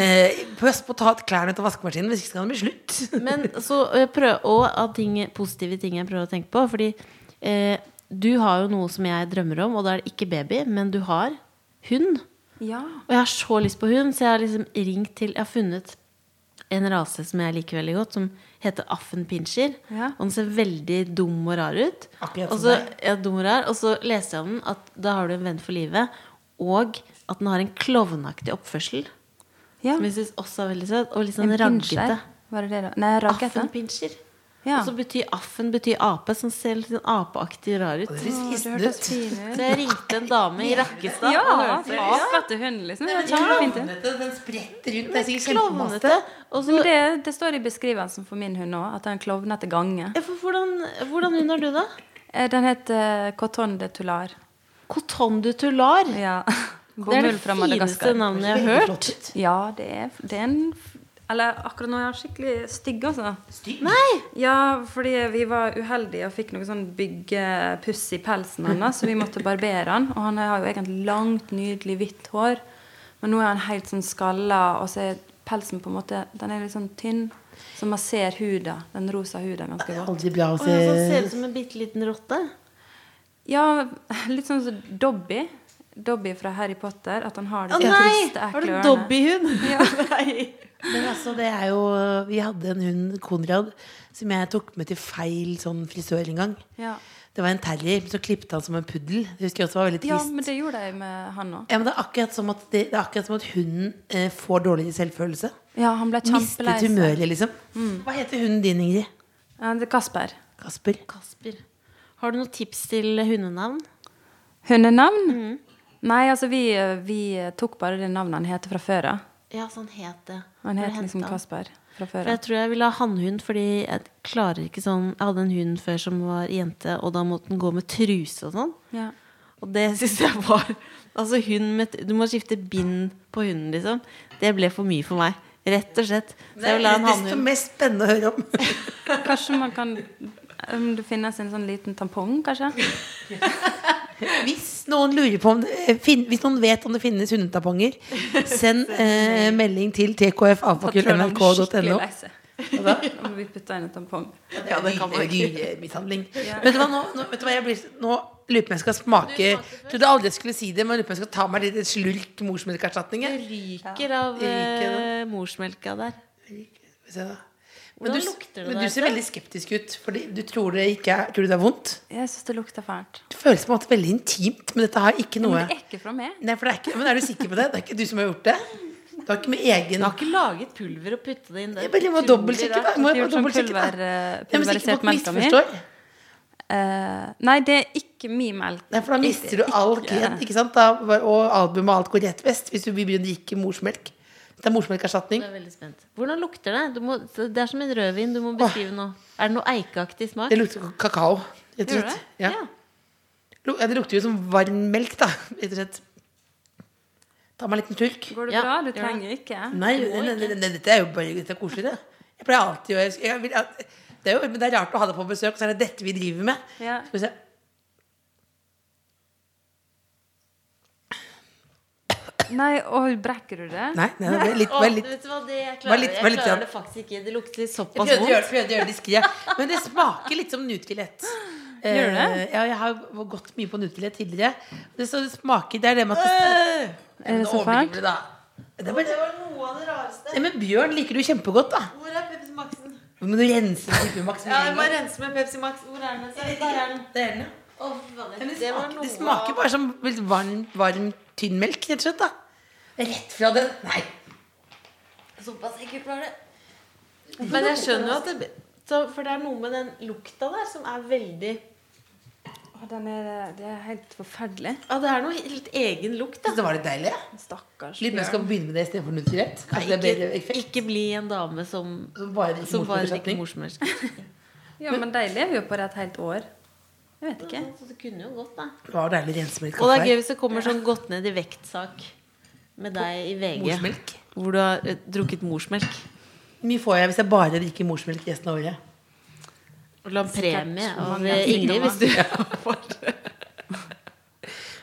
Eh, Pass på å ta klærne ut av vaskemaskinen, hvis ikke skal det bli slutt. Men så eh, prøv Og av ting, positive ting jeg prøver å tenke på. Fordi eh, du har jo noe som jeg drømmer om, og da er det ikke baby, men du har hund. Ja. Og jeg har så lyst på hund, så jeg har liksom ringt til Jeg har funnet en rase som jeg liker veldig godt, som heter Affenpinscher. Ja. Og den ser veldig dum og rar ut. Og så, ja, rar. Og så leste jeg om den at da har du en venn for livet, og at den har en klovnaktig oppførsel. ja. Som jeg synes også er veldig søt. Og litt sånn raggete. Affenpinscher. Ja. Og så betyr affen betyr ape, som ser litt sånn apeaktig rar ut. Det det Så jeg ringte en dame i Rakkestad. Ja, og hørte på. hund, liksom. Det var Klovnete, Den spretter rundt. Det er sikkert Men det, det står i beskrivelsen for min hund òg, at det er en klovnete gange. For hvordan, hvordan hund har du, da? Den heter Coton de Tular. Coton de Tular. Ja. Det er det fineste navnet jeg har hørt. Ja, det er, det er en Eller akkurat nå er jeg skikkelig stygg, altså. Stygg. Nei! Ja, fordi vi var uheldige og fikk noe sånn byggepuss i pelsen hans, så vi måtte barbere han. Og han har jo egentlig langt, nydelig hvitt hår, men nå er han helt sånn skalla, og så er pelsen på en måte Den er litt sånn tynn, så man ser huda, den rosa huda ganske godt. aldri bra å Og så ser ut som en bitte liten rotte. Ja, litt sånn som Dobby. Dobby fra Harry Potter. At han har Å disse nei! triste, Har ekle du. Dobby-hund? Ja. Men altså, det er jo Vi hadde en hund, Konrad, som jeg tok med til feil sånn frisør en gang. Ja. Det var en terrier, så klippte han som en puddel. Det husker jeg også var veldig ja, men det gjorde jeg med han òg. Ja, men det er akkurat som at, det, det er akkurat som at hunden eh, får dårligere selvfølelse. Ja, han ble Mistet kjempelei seg. humøret, liksom. Hva heter hunden din, Ingrid? Ja, det er Kasper. Kasper? Kasper. Har du noen tips til hundenavn? Hundenavn? Mm. Nei, altså vi, vi tok bare det navnet han heter fra før av. Ja, sånn het det. Han het liksom han? Kasper fra før av. jeg tror jeg ville ha hannhund, fordi jeg klarer ikke sånn Jeg hadde en hund før som var jente, og da måtte den gå med truse og sånn. Ja. Og det syns jeg var Altså hund med Du må skifte bind på hunden, liksom. Det ble for mye for meg. Rett og slett. Så jeg vil ha en hannhund. mest spennende å høre om. Kanskje man kan Om det finnes en sånn liten tampong, kanskje? Hvis noen lurer på om det, eh, fin, Hvis noen vet om det finnes hundetamponger, send eh, melding til lei Da må vi putte inn en tampong. Ja, det kan være Dyremishandling. Ja. Vet du hva, nå, nå, vet du hva jeg blir, nå lurer på om jeg skal smake Trodde aldri jeg skulle si det, men lurer på om jeg skal ta meg litt slurk morsmelkerstatning. jeg. Ryker av Ryker eh, morsmelka der. Ryker. vi se da. Men Hvordan du, lukter det men du ser veldig skeptisk ut. Fordi du tror det ikke er, tror du det er vondt? Jeg syns det lukter fælt. Det føles på en måte veldig intimt, men dette har ikke noe Men det er ikke fra meg. Nei, er ikke, Men er du sikker på det? Det er ikke du som har gjort det? Du har ikke med egen Du har ikke laget pulver og puttet det inn der? Jeg må dobbeltsjekke. Jeg må sånn eh, er pulverisert melka mi. Eh, nei, det er ikke min melk. Nei, for da mister du all kred, ikke sant? Da, og albumet og alt går rett vest hvis du begynner å drikke morsmelk. Det er morsmelkerstatning. Er. Hvordan lukter det? Du må, det er som en rødvin. Du må beskrive noe. Er det noe eikeaktig smak? Det lukter kakao, rett og slett. det? Ja. Ja. Ja, det lukter jo som varm melk, da, rett og slett. Ta meg en liten turk. Går det Ja, bra? Du trenger ikke. Nei, ne- ne- ne- ne- dette er jo bare dette er koselig, det. Jeg pleier alltid å jeg, jeg vil, det, er jo, men det er rart å ha det på besøk, og så er det dette vi driver med. Ja. Skal vi se. Nei, og brekker du det? Nei, nei, det ble litt, bare litt hva, det jeg Bare klarer, litt- jeg klarer det faktisk ikke. Det lukter såpass vondt. Jeg prøvde å gjøre det diskret. Men det smaker litt som Nutrilett. Gjør det? Eh, ja, jeg har gått mye på Nutrilett tidligere. Det, så det smaker Det er det med at det, Øh! Er det så fælt? Det, da. det, Det var noe av det rareste. Nei, men Bjørn liker du kjempegodt, da. Hvor er Pepsi Maxen? Men du renser Pepsi Max med Ja, jeg må rense med Pepsi Max. Hvor er den? Der er den. Det er den, ja. Men det, smaker, noe det smaker bare som litt varm, varm tynn melk, rett og slett. da Rett fra den Nei. Såpass ekkelt var det. Men jeg skjønner jo at det så, For det er noe med den lukta der som er veldig Den er, det er helt forferdelig. Ja, det er noe helt egen lukt, da. det var litt deilig. ja. Stakkars Litt mer skal vi begynne med det istedenfor Nutrilett. Kanskje er Ikke, ikke bli en dame som, Som bare drikker morsmelk. Ja, men deilig Vi jo på det et helt år. Jeg vet ikke. Så det kunne jo gått, da. Det var deilig rensemelk Og det er gøy hvis det kommer sånn godt ned i vektsak med deg i VG. Morsmelk. Hvor du har eh, drukket morsmelk. Hvor mye får jeg hvis jeg bare drikker morsmelk resten av året? Og la en premie av eh, Ingrid hvis du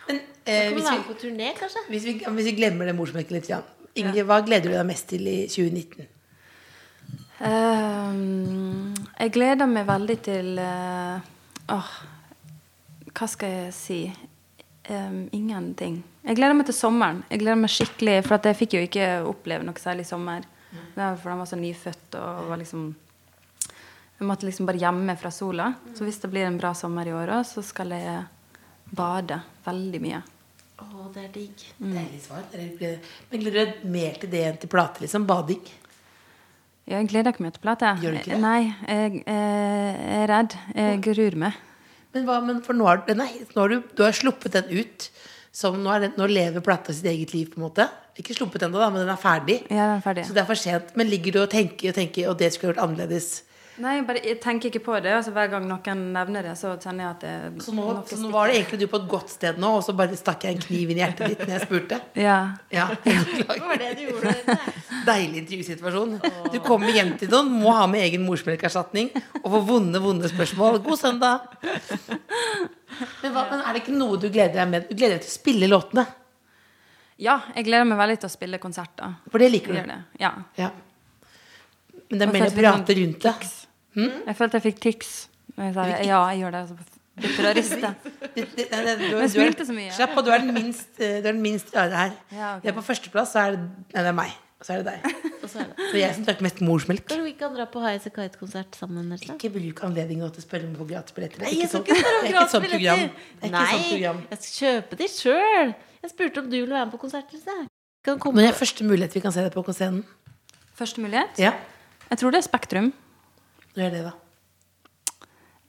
Men eh, du hvis, være vi, på turné, kanskje? hvis, vi, hvis vi glemmer det morsmelket litt ja. Ingrid, hva gleder du deg mest til i 2019? Ehm, jeg gleder meg veldig til eh, Åh, hva skal jeg si? Um, ingenting. Jeg gleder meg til sommeren. Jeg gleder meg skikkelig, For at jeg fikk jo ikke oppleve noe særlig sommer. Var fordi jeg var så nyfødt og var liksom Jeg måtte liksom bare hjemme fra sola. Så hvis det blir en bra sommer i år òg, så skal jeg bade veldig mye. Å, det er digg. Deilig svar. Dere- Men gleder du deg mer til det enn til plate? liksom? Bading? Ja, Jeg gleder ikke meg til plate. Gjør du ikke det? Nei, jeg, jeg er redd. Jeg gruer meg. Men hva, men for nå har, nei, nå har du, du har sluppet den ut. Som nå, den, nå lever plata sitt eget liv, på en måte. Ikke sluppet ennå, men den er ferdig. Ja, den er ferdig. Så det er for sent. Men ligger du og tenker og tenker Og det skulle jeg gjort annerledes? Nei, bare, jeg tenker ikke på det. Altså, hver gang noen nevner det, så kjenner jeg at det Så nå, så nå var det egentlig du på et godt sted nå, og så bare stakk jeg en kniv inn i hjertet ditt når jeg spurte? Ja. Ja, Det var det du gjorde. Deilig intervjusituasjon. Du kommer hjem til noen, må ha med egen morsmelkerstatning og få vonde, vonde spørsmål. God søndag! Men, hva, men er det ikke noe du gleder deg med? Du gleder deg til å spille låtene? ja, jeg gleder meg veldig til å spille konserter. For det liker du? det. Ja. Ja. Men det er mer å prate sånn rundt det. Jeg følte jeg fikk tics. Jeg sa ja, jeg gjør det. Så begynte det å riste. Jeg er- smilte så mye. Slapp av, du er den minst, eh, du er den minst rare her. Ja, okay. Det er på førsteplass, så er det, nei, det er meg. Og så er det deg. Og så er det. Så jeg som drakk mest morsmelk. Skal vi ikke dra på Highasakite-konsert sammen? Neste? Ikke bruk anledningen til å spørre om å få gratisbilletter. Det er Nei, jeg skal sånn- ikke spørre om er gratisbilletter. er Nei, jeg skal kjøpe de sjøl. Jeg spurte om du ville være med på konsert. Kan komme Men det er første mulighet vi kan se deg på scenen. Første mulighet? Ja, Jeg tror det er Spektrum. Når er det, da?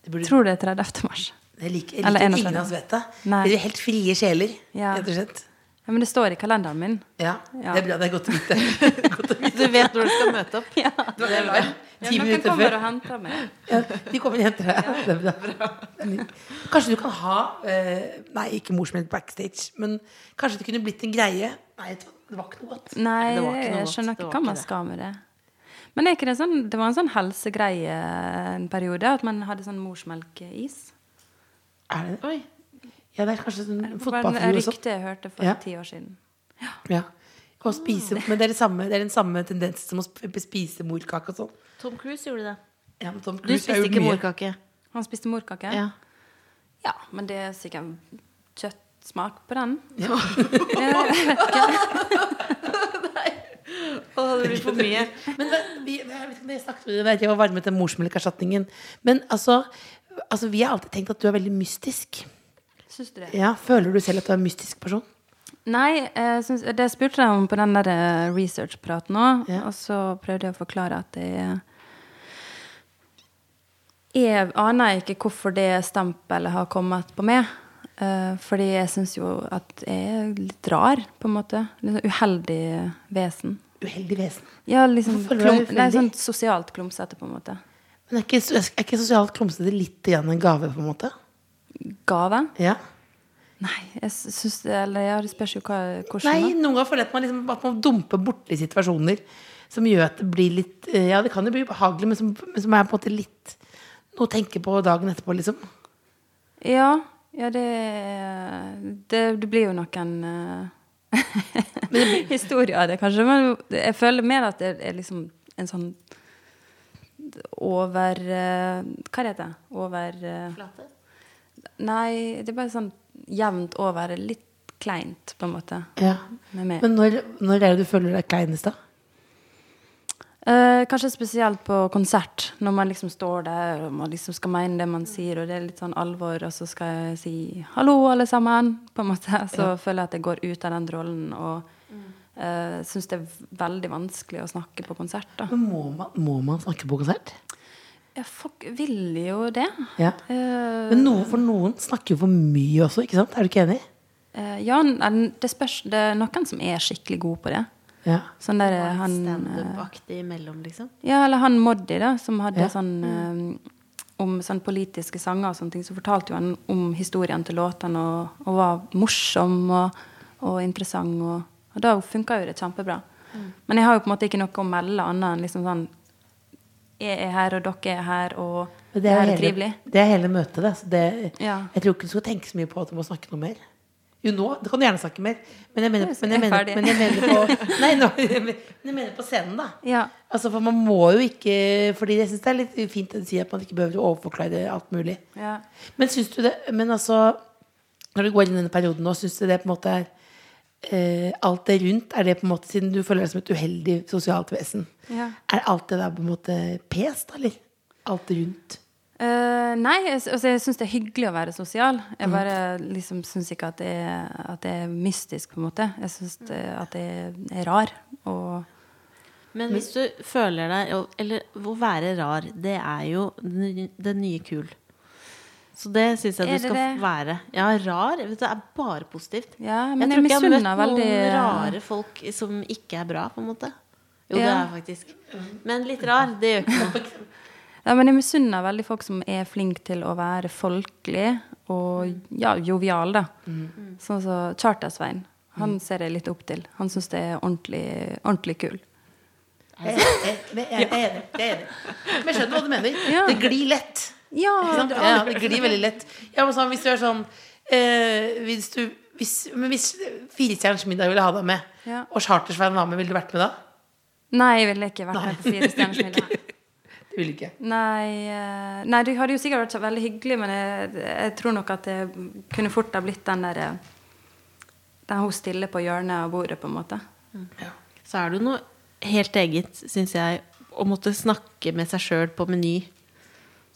Det burde, tror det er 30. mars. jeg liker, jeg Eller liker 31. ingen av oss vet det. Nei. Dere er helt frie sjeler, Ja. rett og slett. Ja, men det står i kalenderen min. Ja, Ja. Det er bra. Det er godt å vite. godt å vite. Du vet når du skal møte opp. Ja. Du er live Ja, ti noen minutter kommer før. og henter meg. Ja, de kommer og henter deg. Det er bra. Kanskje du kan ha eh, Nei, ikke morsmelk backstage, men kanskje det kunne blitt en greie. Nei, det var ikke noe godt. Nei, Det jeg skjønner ikke hva man skal med det. Men er ikke det sånn Det var en sånn helsegreie en periode, at man hadde sånn morsmelkis? Er det det? Oi. Ja, det er kanskje sånn fotballfugl og sånn. rykte jeg hørte for Ja. ti år siden. Ja. Og spise, men det er, det samme, det er den samme tendens som å spise morkake og sånn. Tom Cruise gjorde det. Ja, men Tom Du Cruise har spiste ikke mye. morkake. Han spiste morkake? Ja. Ja, men det er sikkert kjøttsmak på den. Ja. Å, det blir for mye. Men vi, jeg vet ikke om jeg snakket med det jeg var varme til morsmelkerstatningen. Men altså, altså, vi har alltid tenkt at du er veldig mystisk. Syns du det? Ja, Føler du selv at du er en mystisk person? Nei, jeg syns, det spurte jeg om på den der eh, research-praten òg. Ja. Og så prøvde jeg å forklare at jeg Jeg aner ikke hvorfor det stempelet har kommet på meg. Eh, fordi jeg syns jo at jeg er litt rar, på en måte. Litt sånn uheldig vesen. Uheldig vesen. Ja, liksom klum, nei, uheldig? sånn sosialt klumsete, på en måte. Men er ikke, er ikke sosialt klumsete litt igjen en gave, på en måte? Gave? Ja. Nei, jeg syns det Eller ja, det spørs jo hva, hvordan. Nei, noen ganger føler jeg at man, liksom, at man dumper borti situasjoner som gjør at det blir litt eh, Ja, det kan jo bli behagelig, men som, men som er på en måte litt noe å tenke på dagen etterpå, liksom. Ja, ja det, det Det blir jo noen historier av det, kanskje. Men jeg føler mer at det er liksom en sånn over eh, Hva heter det? Over Flate? Nei, det er bare sånn jevnt over. Litt kleint, på en måte. Ja. Men når, når er det du føler deg kleinest, da? Eh, kanskje spesielt på konsert, når man liksom står der og man liksom skal mene det man sier, og det er litt sånn alvor, og så skal jeg si 'hallo, alle sammen', på en måte. Så føler jeg at jeg går ut av den rollen og uh, syns det er veldig vanskelig å snakke på konsert. da. Men må man, må man snakke på konsert? Ja, folk vil jo det. Ja. Eh, Men noen, for noen snakker jo for mye også, ikke sant? Er du ikke enig? eh, ja, det spørs Det er noen som er skikkelig gode på det. Ja. Sånn der han Standup-aktig imellom, liksom. Ja, eller han Moddi, da, som hadde Ja. sånn eh, om sånn politiske sanger og sånne ting, så fortalte jo han om historien til låtene og, og var morsom og, og interessant. Og, og da funka jo det kjempebra. Men jeg har jo på en måte ikke noe å melde annet enn liksom sånn Jeg er her, og dere er her, og det, er det er hele, trivelig. det er hele møtet, det. Så det Ja. Jeg tror ikke du skal tenke så mye på at du må snakke noe mer. Jo, nå det kan du gjerne snakke mer, men jeg mener, er men jeg mener, men jeg mener på Nei, nå, men jeg mener på scenen, da. Ja. Altså, for man må jo ikke Fordi jeg syns det er litt fint å si at man ikke behøver å overforklare alt mulig. Ja. Men syns du det Men altså Når du går inn i denne perioden nå, syns du det på en måte er eh, Alt det rundt, er det på en måte Siden du føler deg som et uheldig sosialt vesen, Ja. er alt det der på en måte pes, da, eller? Alt rundt? Eh, nei, jeg, altså, jeg syns det er hyggelig å være sosial. Jeg Mm. bare liksom syns ikke at det, er, at det er mystisk, på en måte. Jeg syns at det er rar. Og Men hvis du føler deg Eller å være rar, det er jo det det nye kul. Så det syns jeg du skal det? være. Ja, rar. Det er bare positivt. Ja, men jeg tror ikke jeg har møtt noen veldig- rare folk som ikke er bra, på en måte. Jo, det er jeg faktisk. Men litt rar, det gjør ikke noe. Ja, men jeg misunner veldig folk som er flinke til å være folkelig og ja, jovial, da. Mm. Sånn som Charter-Svein. Han ser jeg litt opp til. Han syns det er ordentlig, ordentlig kul. Jeg, er enig. Jeg er enig. Men jeg skjønner hva du mener. Ja. Det glir lett. Ja, Ikke? Ja, det glir veldig lett. Ja, men sånn, hvis du er sånn eh, Hvis du hvis, men hvis Firestjerners middag ville ha deg med, Ja. og Chartersveien var med, ville du vært med da? Nei, jeg ville ikke vært med på Firestjerners middag. Ville ikke. Nei, eh, nei, det hadde jo sikkert vært så veldig hyggelig, men jeg, jeg tror nok at det kunne fort ha blitt den der eh, Den hun stille på hjørnet av bordet, på en måte. Så er det jo noe helt eget, syns jeg, å måtte snakke med seg sjøl på Meny.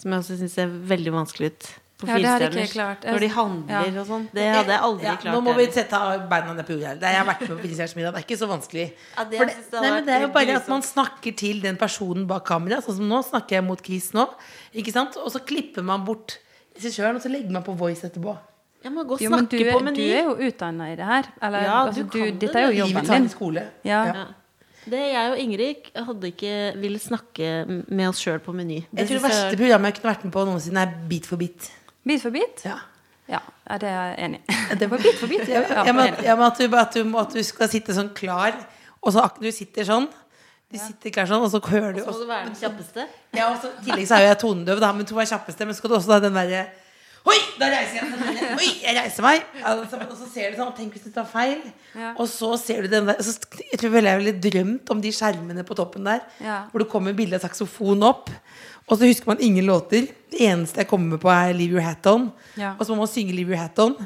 Som jeg også syns ser veldig vanskelig ut. På Ja, det hadde ikke jeg klart. Når de handler Ja. og sånn. Det hadde jeg aldri Ja, klart. Nå må vi sette beina ned på jorda Jeg har vært med på Firestjerners middag. Det er ikke så vanskelig. Ja, det det nei, men det er jo bare at man snakker til den personen bak kamera. Sånn som nå snakker jeg mot Chris nå. Ikke sant? Og så klipper man bort regissøren, og så legger man på voice etterpå. Jeg må gå og Jo, men du, snakke på du er jo utdanna i det her. Eller, Ja, altså, du du, kan det, dette er jo jobben din. skole. Ja. Ja. Det jeg og Ingrid hadde ikke ville snakke med oss sjøl på Meny. Det Jeg tror det verste programmet jeg kunne vært med på noensinne, er Beat for beat. Bit for bit? Ja. Ja, det er jeg enig i. Det var bit for bit. Ja, Ja, men, ja, men at, du, at, du, at du skal sitte sånn klar, og så akkurat du sitter sånn. Du sitter klar sånn, og så hører du Så må du være den kjappeste. Ja, og så, I tillegg så er jo jeg tonedøv, da, men to er kjappeste. Men så skal du også ha den derre Oi, da reiser jeg meg! Oi, jeg reiser meg! Altså, og så ser du sånn Tenk hvis du tar feil. Ja. Og så ser du den der så, Jeg tror vel jeg ville drømt om de skjermene på toppen der. Ja. Hvor det kommer bilde av saksofon opp. Og så husker man ingen låter. Det eneste jeg kommer med på, er 'Leave Your Hat On'. Ja. Og så må man synge 'Leave Your Hat On'.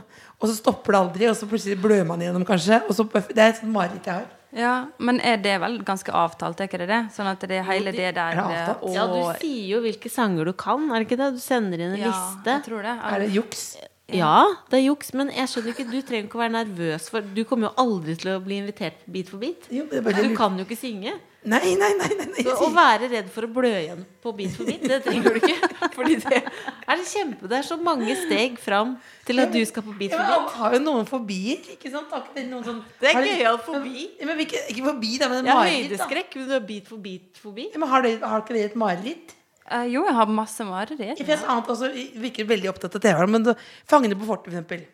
Og så stopper det aldri, og så plutselig blør man igjennom, kanskje. Og så, det er et sånt mareritt jeg har. Ja, men er det vel ganske avtalt, er ikke det det? Sånn at det er hele det der Er det og Ja, du sier jo hvilke sanger du kan, er det ikke det? Du sender inn en Ja, liste. jeg tror det. Er det juks? Ja, det er juks, men jeg skjønner ikke, du trenger ikke å være nervøs for Du kommer jo aldri til å bli invitert bit for bit. Jo, er Du kan jo ikke synge. Nei, nei, nei. nei, nei. Så å være redd for å blø igjen på Bit for bit, det trenger du ikke. Fordi det er det kjempe Det er så mange steg fram til at du skal på Bit for bit. alle har jo noen fobier, ikke sant? Noen sånn Det er gøyal fobi. Men, men ikke, ikke fobi, da, men Jeg har mareritt. høydeskrekk, men du har Bit for bit-fobi. Ja, men har, dere, har ikke dere et mareritt? Uh, jo, jeg har masse mareritt. Et annet også virker veldig opptatt av TV, men Fangene på fortet, for eksempel.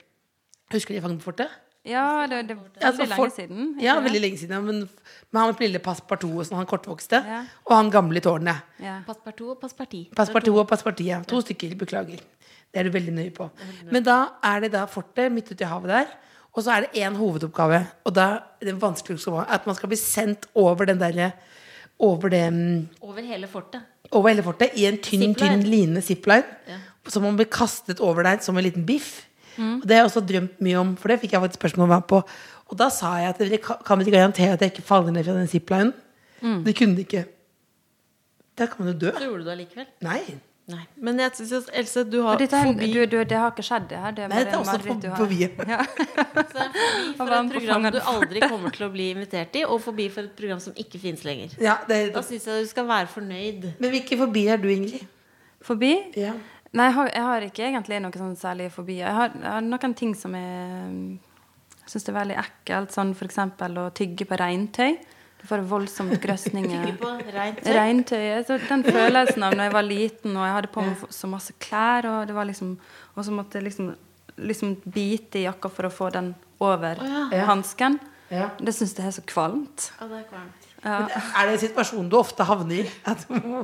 Husker du Fangene på fortet? Ja, det, det, det Ja, er så veldig lenge for- siden. Ja, det? veldig lenge siden. Men, men han lille Passepartout, og sånn, han kortvokste, Ja. og han gamle i tårnet. Ja. Passepartout og passeparti. Passepartout og Passeparti, ja. To stykker, beklager. Det er du veldig nøye på. Men da er det da fortet midt ute i havet der. Og så er det én hovedoppgave, og da er det vanskeligste oppgaven at man skal bli sendt over den derre Over mm, Over hele fortet. over hele fortet i en tynn, Zipline. tynn line zipline. Ja. Som man blir kastet over der som en liten biff. Og det har jeg også drømt mye om, for det fikk jeg faktisk spørsmål om på. Og da sa jeg at dere kan dere garantere at jeg ikke faller ned fra den ziplinen. Det kunne de ikke. Da kan man jo dø. Så gjorde du det allikevel. Nei. Nei. Men jeg synes, Else, du har dette, fobi. du, du, det har ikke skjedd, det her. Det er Nei, det er også har. fobi. Ja. Så er fobi for et program du aldri kommer til å bli invitert i, og fobi for et program som ikke finnes lenger. Ja, det, Da syns jeg du skal være fornøyd. men hvilke fobi er du, Ingrid? Forbi? Ja. Nei, jeg har, jeg har ikke egentlig noen sånn særlige fobier. Jeg har, jeg har noen ting som jeg jeg syns er veldig ekkelt, sånn f.eks. å tygge på regntøy. Du får voldsomt grøsninger. Tygge på regntøy? Regntøyet. Så den følelsen av når jeg var liten og jeg hadde på meg så masse klær, og, det var liksom, og så måtte jeg liksom, liksom bite i jakka for å få den over Ja. hansken. Ja. Det syns jeg er så kvalmt. Ja, det er kvalmt. Men Er det en situasjon du ofte havner i?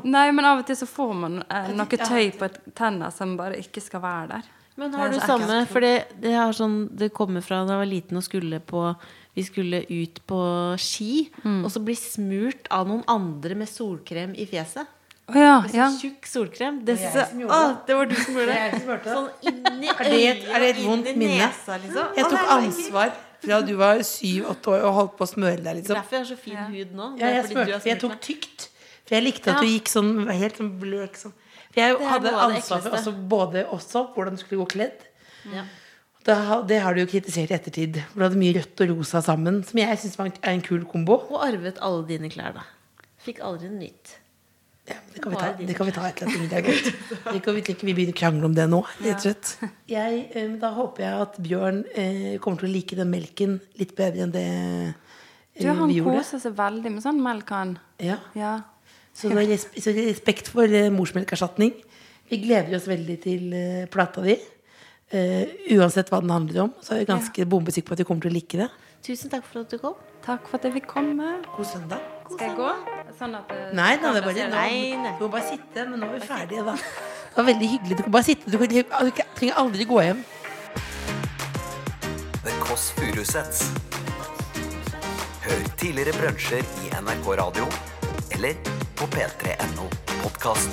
Nei, men av og til så får man eh, noe tøy på tenna som bare ikke skal være der. Men har du samme. For det, sånn, det kommer fra da jeg var liten og skulle på Vi skulle ut på ski, Mm. og så bli smurt av noen andre med solkrem i fjeset. Oh, ja, Med ja. sånn tjukk solkrem. Det, Det å, det var du som gjorde Det. Sånn inni det er det et øyet vondt minne? nesa, liksom. Jeg tok ansvar fra du var syv-åtte år og holdt på å smøre deg, liksom. Derfor jeg har så fin hud nå. Ja, jeg fordi du har jeg tok tykt. For jeg likte at du gikk sånn helt sånn bløk sånn. For jeg hadde ansvar for også, både også hvordan du skulle gå kledd. Ja. Da, det har du jo kritisert i ettertid. For du hadde mye rødt og rosa sammen, som jeg syns er en kul kombo. Og arvet alle dine klær, da. Fikk aldri noe nytt. Ja, det, kan vi ta, det kan vi ta etter at Ingrid er gått. Kan vi ikke vi begynner å krangle om det nå. Jeg, eh, da håper jeg at Bjørn eh, kommer til å like den melken litt bedre enn det Du, eh, han vi gjorde. koser seg veldig med sånn melk, han. Ja. Ja. Så, er så respekt for eh, morsmelkerstatning. Vi gleder oss veldig til eh, plata di. Eh, uansett hva den handler om, så er jeg ganske bombesikker på at vi kommer til å like det. Tusen takk for at du kom. Takk for at jeg fikk komme. God søndag. Skal jeg gå? Sånn at eh, Nei, nei, det er bare, Nei, nei. du må bare sitte. Men nå er vi ferdige, da. Det var veldig hyggelig. Du kan bare sitte. Du, kan, du trenger aldri gå hjem. The Kåss Furuseths. Hør tidligere brunsjer i NRK Radio eller på p3.no podkast.